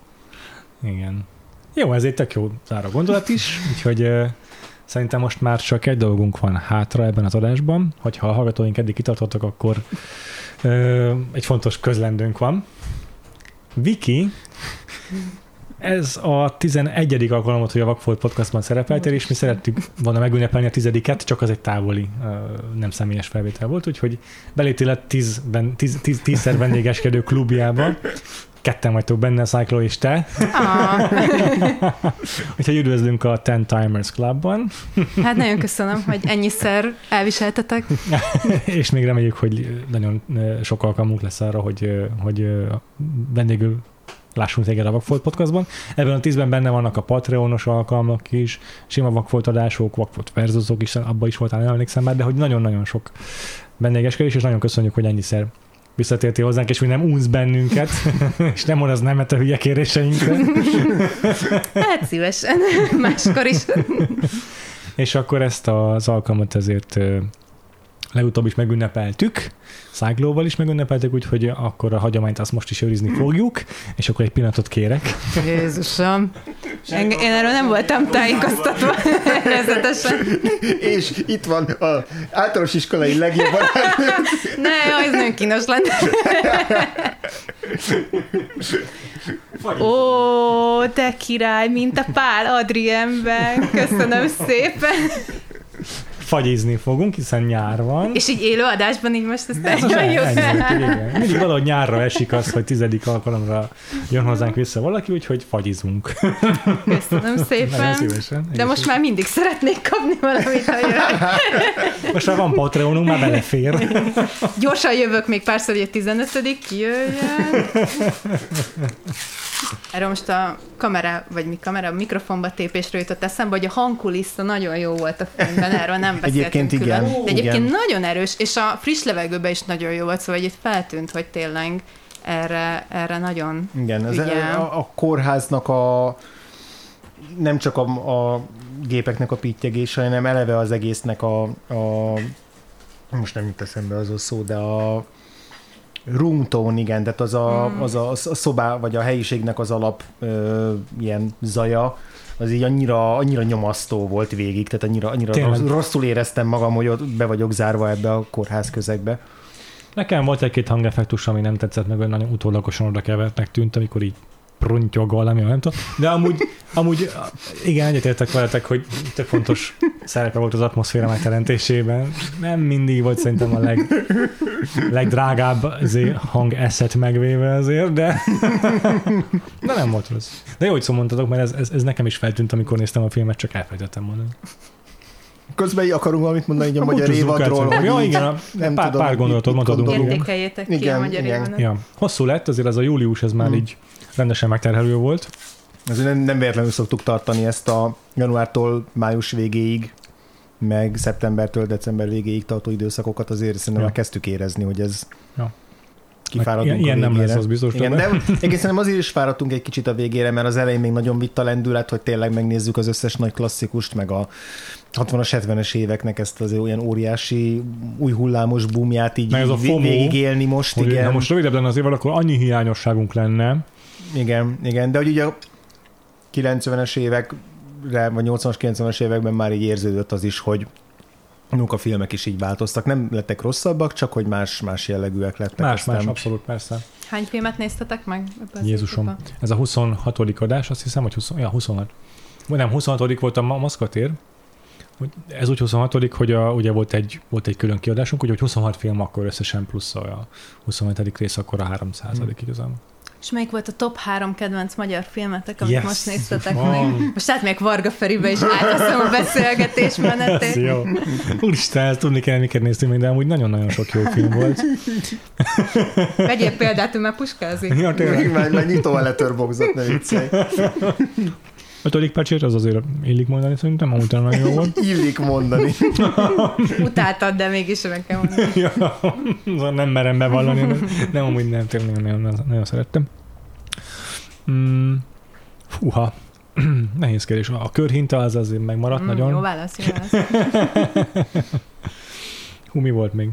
Igen. Jó, ez egy tök jó záró gondolat is, úgyhogy szerintem most már csak egy dolgunk van hátra ebben az adásban, hogyha a hallgatóink eddig kitartottak, akkor uh, egy fontos közlendőnk van. Viki, ez a 11. alkalomot, hogy a Vakfolt podcastban szerepeltél, és mi szerettük volna megünnepelni a tizediket, csak az egy távoli, nem személyes felvétel volt, úgyhogy beléptél a tíz, tíz, tíz, tízszer vendégeskedő klubjába, ketten vagytok benne, Cyclo és te. Ah. Úgyhogy üdvözlünk a Ten Timers Clubban. Hát nagyon köszönöm, hogy ennyiszer elviseltetek. és még reméljük, hogy nagyon sok alkalmunk lesz arra, hogy, hogy vendégül lássunk téged a Vakfolt podcastban. Ebben a tízben benne vannak a Patreonos alkalmak is, sima Vakfolt adások, Vakfolt verzusok is, abban is voltál, nem emlékszem már, de hogy nagyon-nagyon sok vendégeskedés, és nagyon köszönjük, hogy ennyiszer visszatértél hozzánk, és hogy nem unsz bennünket, és nem mondasz nemet a hülye kéréseinkre. Hát szívesen, máskor is. és akkor ezt az alkalmat ezért legutóbb is megünnepeltük, Száglóval is megünnepeltük, úgyhogy akkor a hagyományt azt most is őrizni fogjuk, és akkor egy pillanatot kérek. Jézusom! Én, én erről nem voltam tájékoztatva, nevezetesen. És itt van az általános iskolai legjobb Ne, az nagyon kínos lenne. Ó, te király, mint a Pál Adrienben. Köszönöm szépen fagyizni fogunk, hiszen nyár van. És így élő adásban így most ezt elnyomjuk. Igen. Mindig valahogy nyárra esik az, hogy tizedik alkalomra jön hozzánk vissza valaki, úgyhogy fagyizunk. Köszönöm szépen. szívesen. De most már mindig szeretnék kapni valamit, ha jön. Most már van Patreonunk, már belefér. Gyorsan jövök még párszor, hogy a 15 jöjjön. Erről most a kamera, vagy mi kamera, a mikrofonba tépésről jutott eszembe, hogy a hangkulissza nagyon jó volt a filmben, erről nem beszéltünk Egyébként külön. igen. De egyébként igen. nagyon erős, és a friss levegőben is nagyon jó volt, szóval itt feltűnt, hogy tényleg erre, erre nagyon Igen, ez ügyel. a, a kórháznak a nem csak a, a gépeknek a pittyegése, hanem eleve az egésznek a, a most nem jut eszembe az a szó, de a room tone, igen, tehát az a, Mm. az a, a szobá, vagy a helyiségnek az alap ö, ilyen zaja, az így annyira, annyira nyomasztó volt végig, tehát annyira, annyira Tényleg. rosszul éreztem magam, hogy ott be vagyok zárva ebbe a kórház közegbe. Nekem volt egy-két hangeffektus, ami nem tetszett, meg olyan nagyon utólagosan oda kevertnek tűnt, amikor így pruntyog valami, nem tudom. De amúgy, amúgy igen, egyetértek veletek, hogy tök fontos szerepe volt az atmoszféra megteremtésében. Nem mindig volt szerintem a leg, legdrágább hang eszet megvéve azért, de, de nem volt rossz. De jó, hogy szó mondtatok, mert ez, ez, ez, nekem is feltűnt, amikor néztem a filmet, csak elfelejtettem mondani. Közben így akarunk valamit mondani, így a A magyar évadról. Ja, igen, a, nem pár, tudom, pár gondolatot mondhatunk. Értékeljétek ki Igen, a magyar igen. Ja. Hosszú lett, azért ez a július, ez már Mm. így rendesen megterhelő volt. Azért nem, nem véletlenül szoktuk tartani ezt a januártól május végéig, meg szeptembertől december végéig tartó időszakokat, azért szerintem Ja. már kezdtük érezni, hogy ez Ja. kifáradtunk Ilyen- ilyen a nem lesz, az biztos, Igen, de- egészen szerintem azért is fáradtunk egy kicsit a végére, mert az elején még nagyon vitt a lendület, hogy tényleg megnézzük az összes nagy klasszikust, meg a 60-as, 70-es éveknek ezt az olyan óriási új hullámos boomját így, Meg ez a FOMO, végigélni most, Hogy igen. Ha most rövidebb lenne az évad, akkor annyi hiányosságunk lenne. Igen, igen, de hogy ugye a 90-es évekre, vagy 80-as, 90-es években már így érződött az is, hogy a filmek is így változtak. Nem lettek rosszabbak, csak hogy más, más jellegűek lettek. Más, aztán. más, abszolút, persze. Hány filmet néztetek meg? Jézusom. évadban? Ez a 26. adás, azt hiszem, hogy 20, ja, 26. Vagy nem, 26. volt a Ma- maszkatér. Ez úgy 26. hogy a, ugye volt egy, volt egy külön kiadásunk, úgyhogy 26 film akkor összesen plusz a 27. rész, akkor a 300. Hmm. igazából. És melyik volt a top három kedvenc magyar filmetek, amit Yes. most néztetek Van. meg? Most átmegyek Varga Feribe, és átveszem a beszélgetés Ez menetét. jó. Úristen, ezt tudni kell, miket néztünk még, de amúgy nagyon-nagyon sok jó film volt. Vegyél példát, ő már puskázik. Ja, tényleg. Még már, már nyitom a letterboxot, ne viccelj. Ötödik pecsét, az azért illik mondani szerintem, amúgy talán nagyon jó volt. Illik mondani. Utáltad, de mégis meg kell mondani. ja, szóval nem merem bevallani, de nem, amúgy nem, tényleg nagyon, nagyon, nagyon szerettem. Mm, fúha, nehéz kérdés. A körhinta az azért megmaradt Mm, nagyon. Jó válasz, jó válasz. Hú, mi volt még?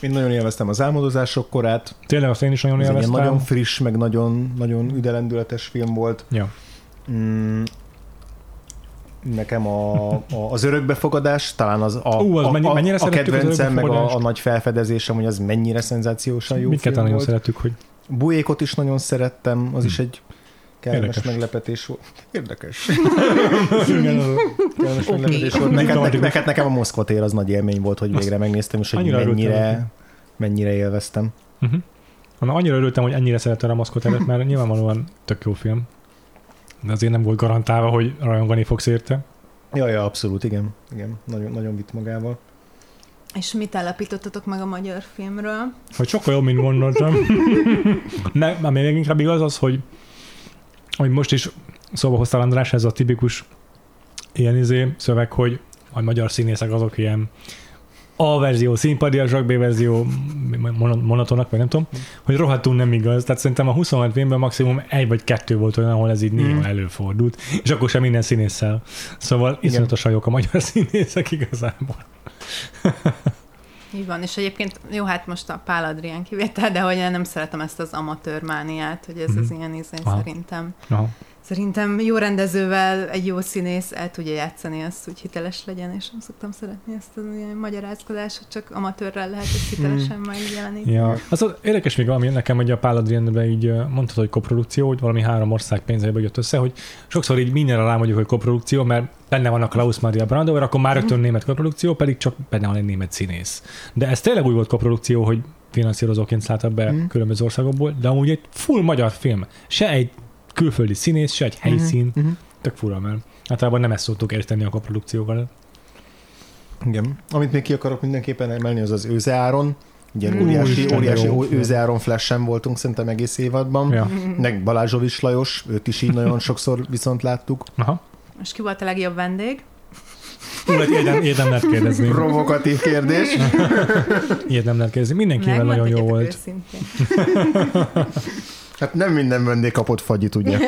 Én nagyon élveztem az álmodozások korát. Tényleg azt én is nagyon Ez élveztem. nagyon friss, meg nagyon, nagyon üdelendületes film volt. Ja. Mm, nekem a, a, az örökbefogadás, talán az a, Ú, az a, mennyi- a, mennyire a az kedvencem, meg a, a nagy felfedezésem, hogy az mennyire szenzációsan jó Mindketten film nagyon volt. szerettük, hogy Buékot is nagyon szerettem, az is egy kellemes Érdekes. meglepetés volt. Érdekes. Igen, az- kellemes Oké. meglepetés volt. Neked, Diplomatikus. neked, nekem a Moszkva tér az nagy élmény volt, hogy végre megnéztem, és hogy Annyira mennyire, mennyire élveztem. Uh-huh. Na, annyira örültem, hogy ennyire szerettem a maszkot előtt, mert nyilvánvalóan tök jó film. De azért nem volt garantálva, hogy rajongani fogsz érte. Ja, ja, abszolút, igen. igen. Nagyon, nagyon vitt magával. És mit állapítottatok meg a magyar filmről? Hogy sokkal jobb, mint gondoltam. ne, ami még inkább igaz az, hogy, hogy most is szóba hoztál András, ez a tipikus ilyen izé szöveg, hogy a magyar színészek azok ilyen A verzió színpadiasak, B verzió mon- monotonak, vagy nem tudom, hogy rohadtul nem igaz. Tehát szerintem a 26 filmben maximum egy vagy kettő volt olyan, ahol ez így néha Mhm. előfordult, és akkor sem minden színésszel. Szóval iszonyatosan jók a magyar színészek igazából. Így van, és egyébként jó, hát most a Pál Adrián kivétel, de hogy én nem szeretem ezt az amatőr mániát, hogy ez Mhm. az ilyen izé, szerintem. Aha. Szerintem jó rendezővel egy jó színész el tudja játszani azt, hogy hiteles legyen, és nem szoktam szeretni ezt ilyen magyarázkodást, hogy csak amatőrrel lehet ezt hitelesen megjeleníteni. Ja. Az az érdekes még valami nekem, hogy a Pál Adrienben így mondtad, hogy koprodukció, hogy valami három ország pénzeibe jött össze, hogy sokszor így mindenre rámondjuk, hogy koprodukció, mert benne van a Klaus Maria Brandauer, akkor már rögtön német koprodukció, pedig csak benne van egy német színész. De ez tényleg úgy volt koprodukció, hogy finanszírozóként szálltak be Mhm. különböző országokból, de amúgy egy full magyar film. Se egy külföldi színész, se egy helyszín. Mhm. Tök fura, mert általában nem ezt szoktuk érteni a koprodukcióval. Igen. Amit még ki akarok mindenképpen emelni, az az Őze Áron. Ugye Mm. óriási, Úristen, de óriási jó. Őze Áron flash volt szerintem egész évadban. Ja. Meg Balázsovics Lajos, őt is így nagyon sokszor viszont láttuk. Aha. Most ki volt a legjobb vendég? Hú, hát ilyet nem lehet kérdezni. Provokatív kérdés. Nem lehet kérdezni. Mindenkivel nagyon jó volt. Hát nem minden vendég kapott fagyit, ugye?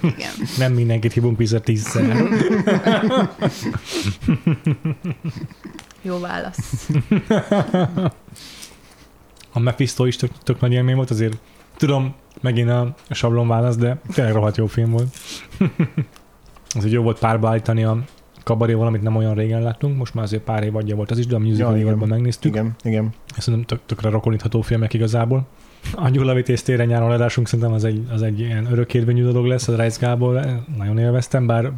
Igen. Nem mindenkit hívunk vissza tízszer. Jó válasz. A Mephisto is tök, tök nagy élmény volt, azért tudom, megint a sablon válasz, de tényleg rohadt jó film volt. az jó volt párba állítani a kabaréval, amit nem olyan régen láttunk, most már azért pár év adja volt az is, de a musical Ja, évadban megnéztük. Igen, igen. Szerintem tök, tökre rokonítható filmek igazából. A Gyulavitész téren nyáron adásunk szerintem az egy, az egy ilyen örökérvényű dolog lesz, az Reis Gábor, nagyon élveztem, bár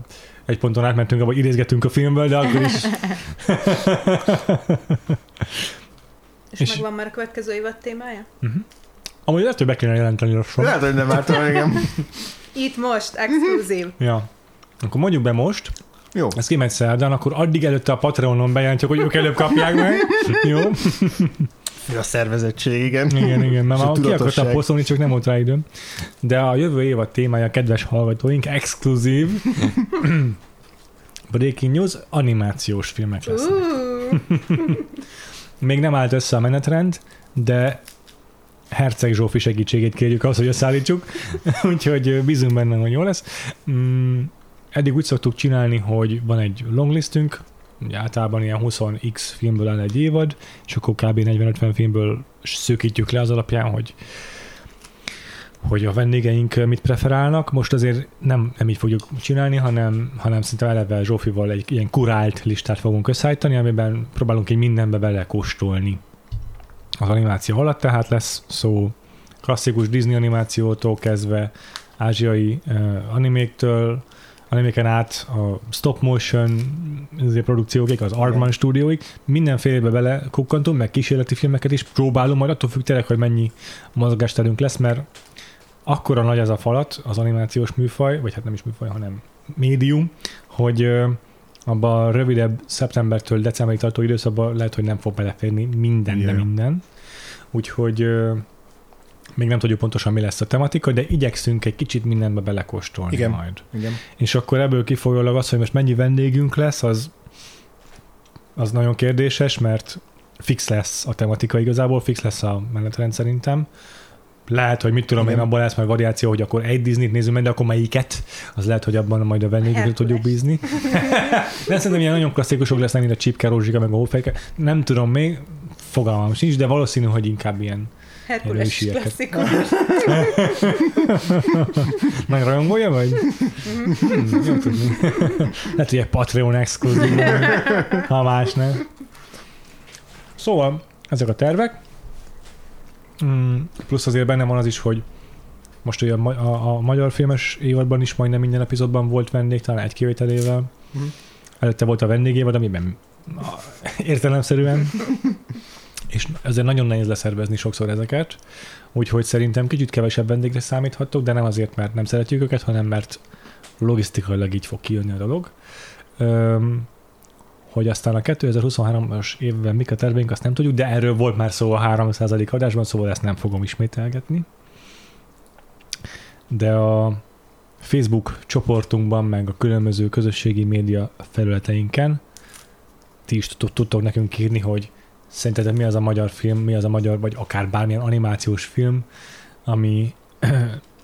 egy ponton átmentünk, abban idézgetünk a filmből, de akkor is. És, És- megvan már a következő évad témája? Amúgy lehet, hogy be kéne jelenteni lassan. Lehet, hogy nem ártam, igen. Itt most, exkluzív. Ja. Akkor mondjuk be most, Jó. ez kimegy szerdán, akkor addig előtte a Patreonon bejelentjük, hogy ők előbb kapják meg. Jó? A szervezettség, igen. Igen, igen, mert a már ki akartam posztolni, csak nem volt rá időm. De a jövő évad témája, kedves hallgatóink, exkluzív Breaking News, animációs filmek lesznek. Még nem állt össze a menetrend, de Herceg Zsófi segítségét kérjük ahhoz, hogy összeállítsuk, úgyhogy bízunk benne, hogy jó lesz. Eddig úgy szoktuk csinálni, hogy van egy longlistünk, ugye általában ilyen 20x filmből áll egy évad, és akkor kb. 40-50 filmből szűkítjük le az alapján, hogy hogy a vendégeink mit preferálnak. Most azért nem, nem így fogjuk csinálni, hanem, hanem szinte eleve Zsófival egy ilyen kurált listát fogunk összeállítani, amiben próbálunk egy mindenbe bele kóstolni. Az animáció alatt tehát lesz szó klasszikus Disney animációtól kezdve ázsiai uh, animéktől, animéken át a stop motion produkciókig, az Artman stúdióig, mindenfélebe bele kukkantunk, meg kísérleti filmeket is próbálunk, majd attól függ tényleg, hogy mennyi mozgásterünk lesz, mert akkora nagy ez a falat, az animációs műfaj, vagy hát nem is műfaj, hanem médium, hogy ö, abba a rövidebb szeptembertől decemberig tartó időszakban lehet, hogy nem fog beleférni minden, de minden. Úgyhogy még nem tudjuk pontosan, mi lesz a tematika, de igyekszünk egy kicsit mindenbe belekóstolni Igen. majd. Igen. És akkor ebből kifolyólag az, hogy most mennyi vendégünk lesz, az, az nagyon kérdéses, mert fix lesz a tematika igazából, fix lesz a menetrend szerintem. Lehet, hogy mit tudom Igen. én, abban lesz majd variáció, hogy akkor egy Disney-t nézünk meg, de akkor melyiket, az lehet, hogy abban majd a vendégeket tudjuk bízni. de szerintem ilyen nagyon klasszikusok lesznek, mint a Csipke, Rózsika, meg a Hófejke. Nem tudom még, fogalmam sincs, de valószínű, hogy inkább ilyen Herkules klasszikus. Nagy rajongója vagy? hmm, jó tudni. Lehet, hogy egy Patreon exkluzív, ha más nem. Szóval, ezek a tervek. Mm, plusz azért benne van az is, hogy most ugye a, a, a magyar filmes évadban is majdnem minden epizódban volt vendég, talán egy kivételével. Mhm. Előtte volt a vendégévad, amiben a- értelemszerűen. És ezért nagyon nehéz leszervezni sokszor ezeket. Úgyhogy szerintem kicsit kevesebb vendégre számíthatok, de nem azért, mert nem szeretjük őket, hanem mert logisztikailag így fog kijönni a dolog. Öm, hogy aztán a 2023-as évben mik a terveink, azt nem tudjuk, de erről volt már szó a 3% adásban, szóval ezt nem fogom ismételgetni. De a Facebook csoportunkban, meg a különböző közösségi média felületeinken ti is tud- tudtok nekünk írni, hogy szerintetek mi az a magyar film, mi az a magyar, vagy akár bármilyen animációs film, ami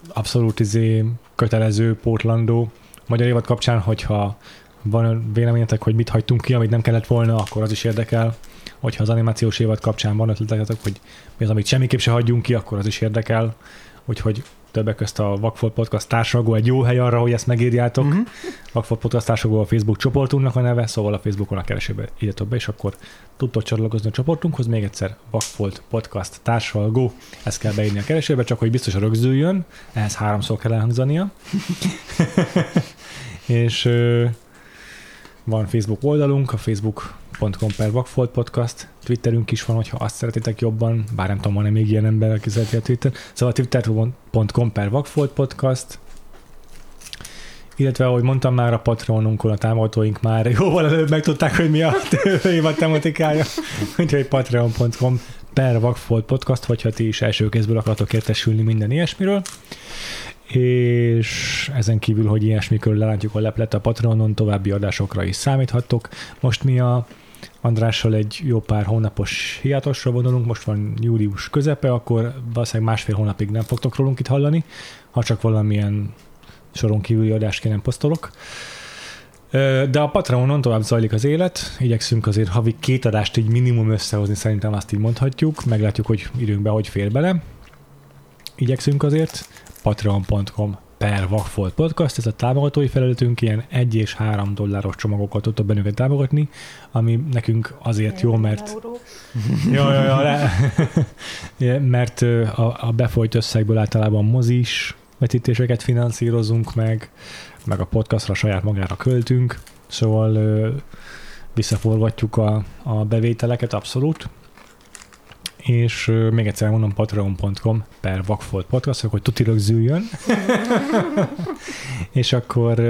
abszolút izé kötelező, pótlandó. Magyar évad kapcsán, hogyha van véleményetek, hogy mit hagytunk ki, amit nem kellett volna, akkor az is érdekel. Hogyha az animációs évad kapcsán van ötletetek, hogy mi az, amit semmiképp se hagyjunk ki, akkor az is érdekel. Úgyhogy többek közt a Vakfolt Podcast társalgó egy jó hely arra, hogy ezt megírjátok. Mhm. Vakfolt Podcast társalgó a Facebook csoportunknak a neve, szóval a Facebookon a keresőbe írjatok be, és akkor tudtok csatlakozni a csoportunkhoz. Még egyszer Vakfolt Podcast társalgó, ezt kell beírni a keresőbe, csak hogy biztos rögzüljön, ehhez háromszor kell elhangzania. és van Facebook oldalunk, a facebook.com per Vakfolt Podcast, Twitterünk is van, hogyha azt szeretitek jobban, bár nem tudom, van-e még ilyen ember, aki szereti a Twitter. Szóval twitter.com per Vakfolt Podcast, illetve, ahogy mondtam már, a Patreonunkon a támogatóink már jóval előbb megtudták, hogy mi a évad tematikája, úgyhogy patreon.com per Vakfolt Podcast, hogyha ti is első kézből akartok értesülni minden ilyesmiről. És ezen kívül, hogy ilyesmikről lelátjuk a leplet a Patreonon, további adásokra is számíthattok. Most mi a Andrással egy jó pár hónapos hiátosra vonulunk, most van július közepe, akkor valószínűleg másfél hónapig nem fogtok rólunk itt hallani, ha csak valamilyen soron kívüli adást nem posztolok. De a Patreonon tovább zajlik az élet, igyekszünk azért havi két adást így minimum összehozni, szerintem azt így mondhatjuk, meglátjuk, hogy időnkben hogy fér bele. Igyekszünk azért, patreon.com per Vakfolt Podcast, ez a támogatói felületünk, ilyen 1 és 3 dolláros csomagokat tudtok bennünket támogatni, ami nekünk azért jó, mert. Ja, ja, ja, le. Mert a, a befolyt összegből általában mozis vetítéseket finanszírozunk meg, meg a podcastra saját magára költünk, szóval visszaforgatjuk a, a bevételeket abszolút. És még egyszer mondom patreon.com per Vakfolt Podcast, hogy tuti rögzüljön. és akkor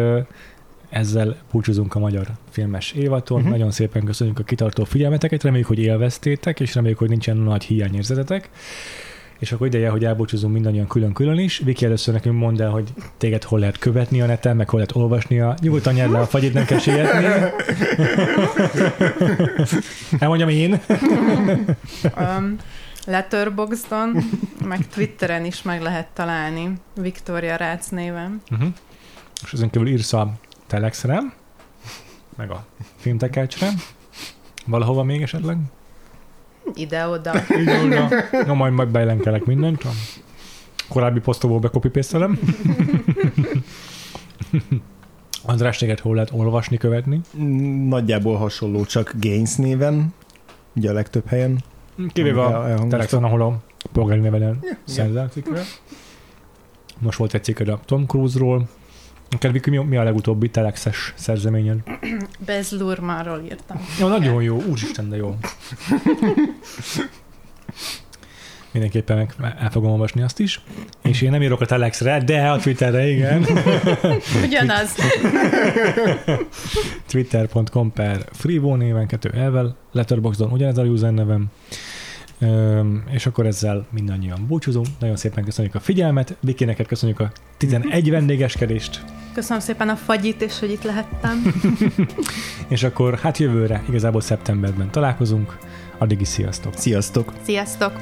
ezzel búcsúzunk a magyar filmes évaton. Uh-huh. Nagyon szépen köszönjük a kitartó figyelmeteket, reméljük, hogy élveztétek, és reméljük, hogy nincsen nagy hiányérzetetek. És akkor ideje, hogy elbúcsúzunk mindannyian külön-külön is. Viki, először nekünk mondd el, hogy téged hol lehet követni a neten, meg hol lehet olvasnia. Nyugodtan nyerd le a fagyit, nem kell sietni. Elmondjam én. Um, Letterboxdon, meg Twitteren is meg lehet találni Viktória Rácz néven. Uh-huh. És ezen kívül írsz a Telexre, meg a filmtekercsre, valahova még esetleg. Ide-oda. Na, na majd, majd bejelenkelek mindent. A korábbi posztokból bekopipésztelem. András, téged hol lehet olvasni, követni? Nagyjából hasonló, csak Gains néven, ugye a legtöbb helyen. Kivéve a. Telexon, ahol a polgári nevelen szerzel. Most volt egy cikked a Tom Cruise-ról. Neked Viki, mi, mi a legutóbbi telexes szerzeményed? Bez Lurmanról írtam. Jó, nagyon jó, úristen, de jó. Mindenképpen meg el fogom olvasni azt is. És én nem írok a Telexre, de a Twitterre igen. Ugyanaz. Twitter.com per Freevo néven, kettő elvel, Letterboxdon ugyanez a user nevem. És akkor ezzel mindannyian búcsúzunk. Nagyon szépen köszönjük a figyelmet. Viki, neked köszönjük a 11 vendégeskedést. Köszönöm szépen a fagyit, és hogy itt lehettem. és akkor hát jövőre, igazából szeptemberben találkozunk. Addig is sziasztok! Sziasztok! Sziasztok!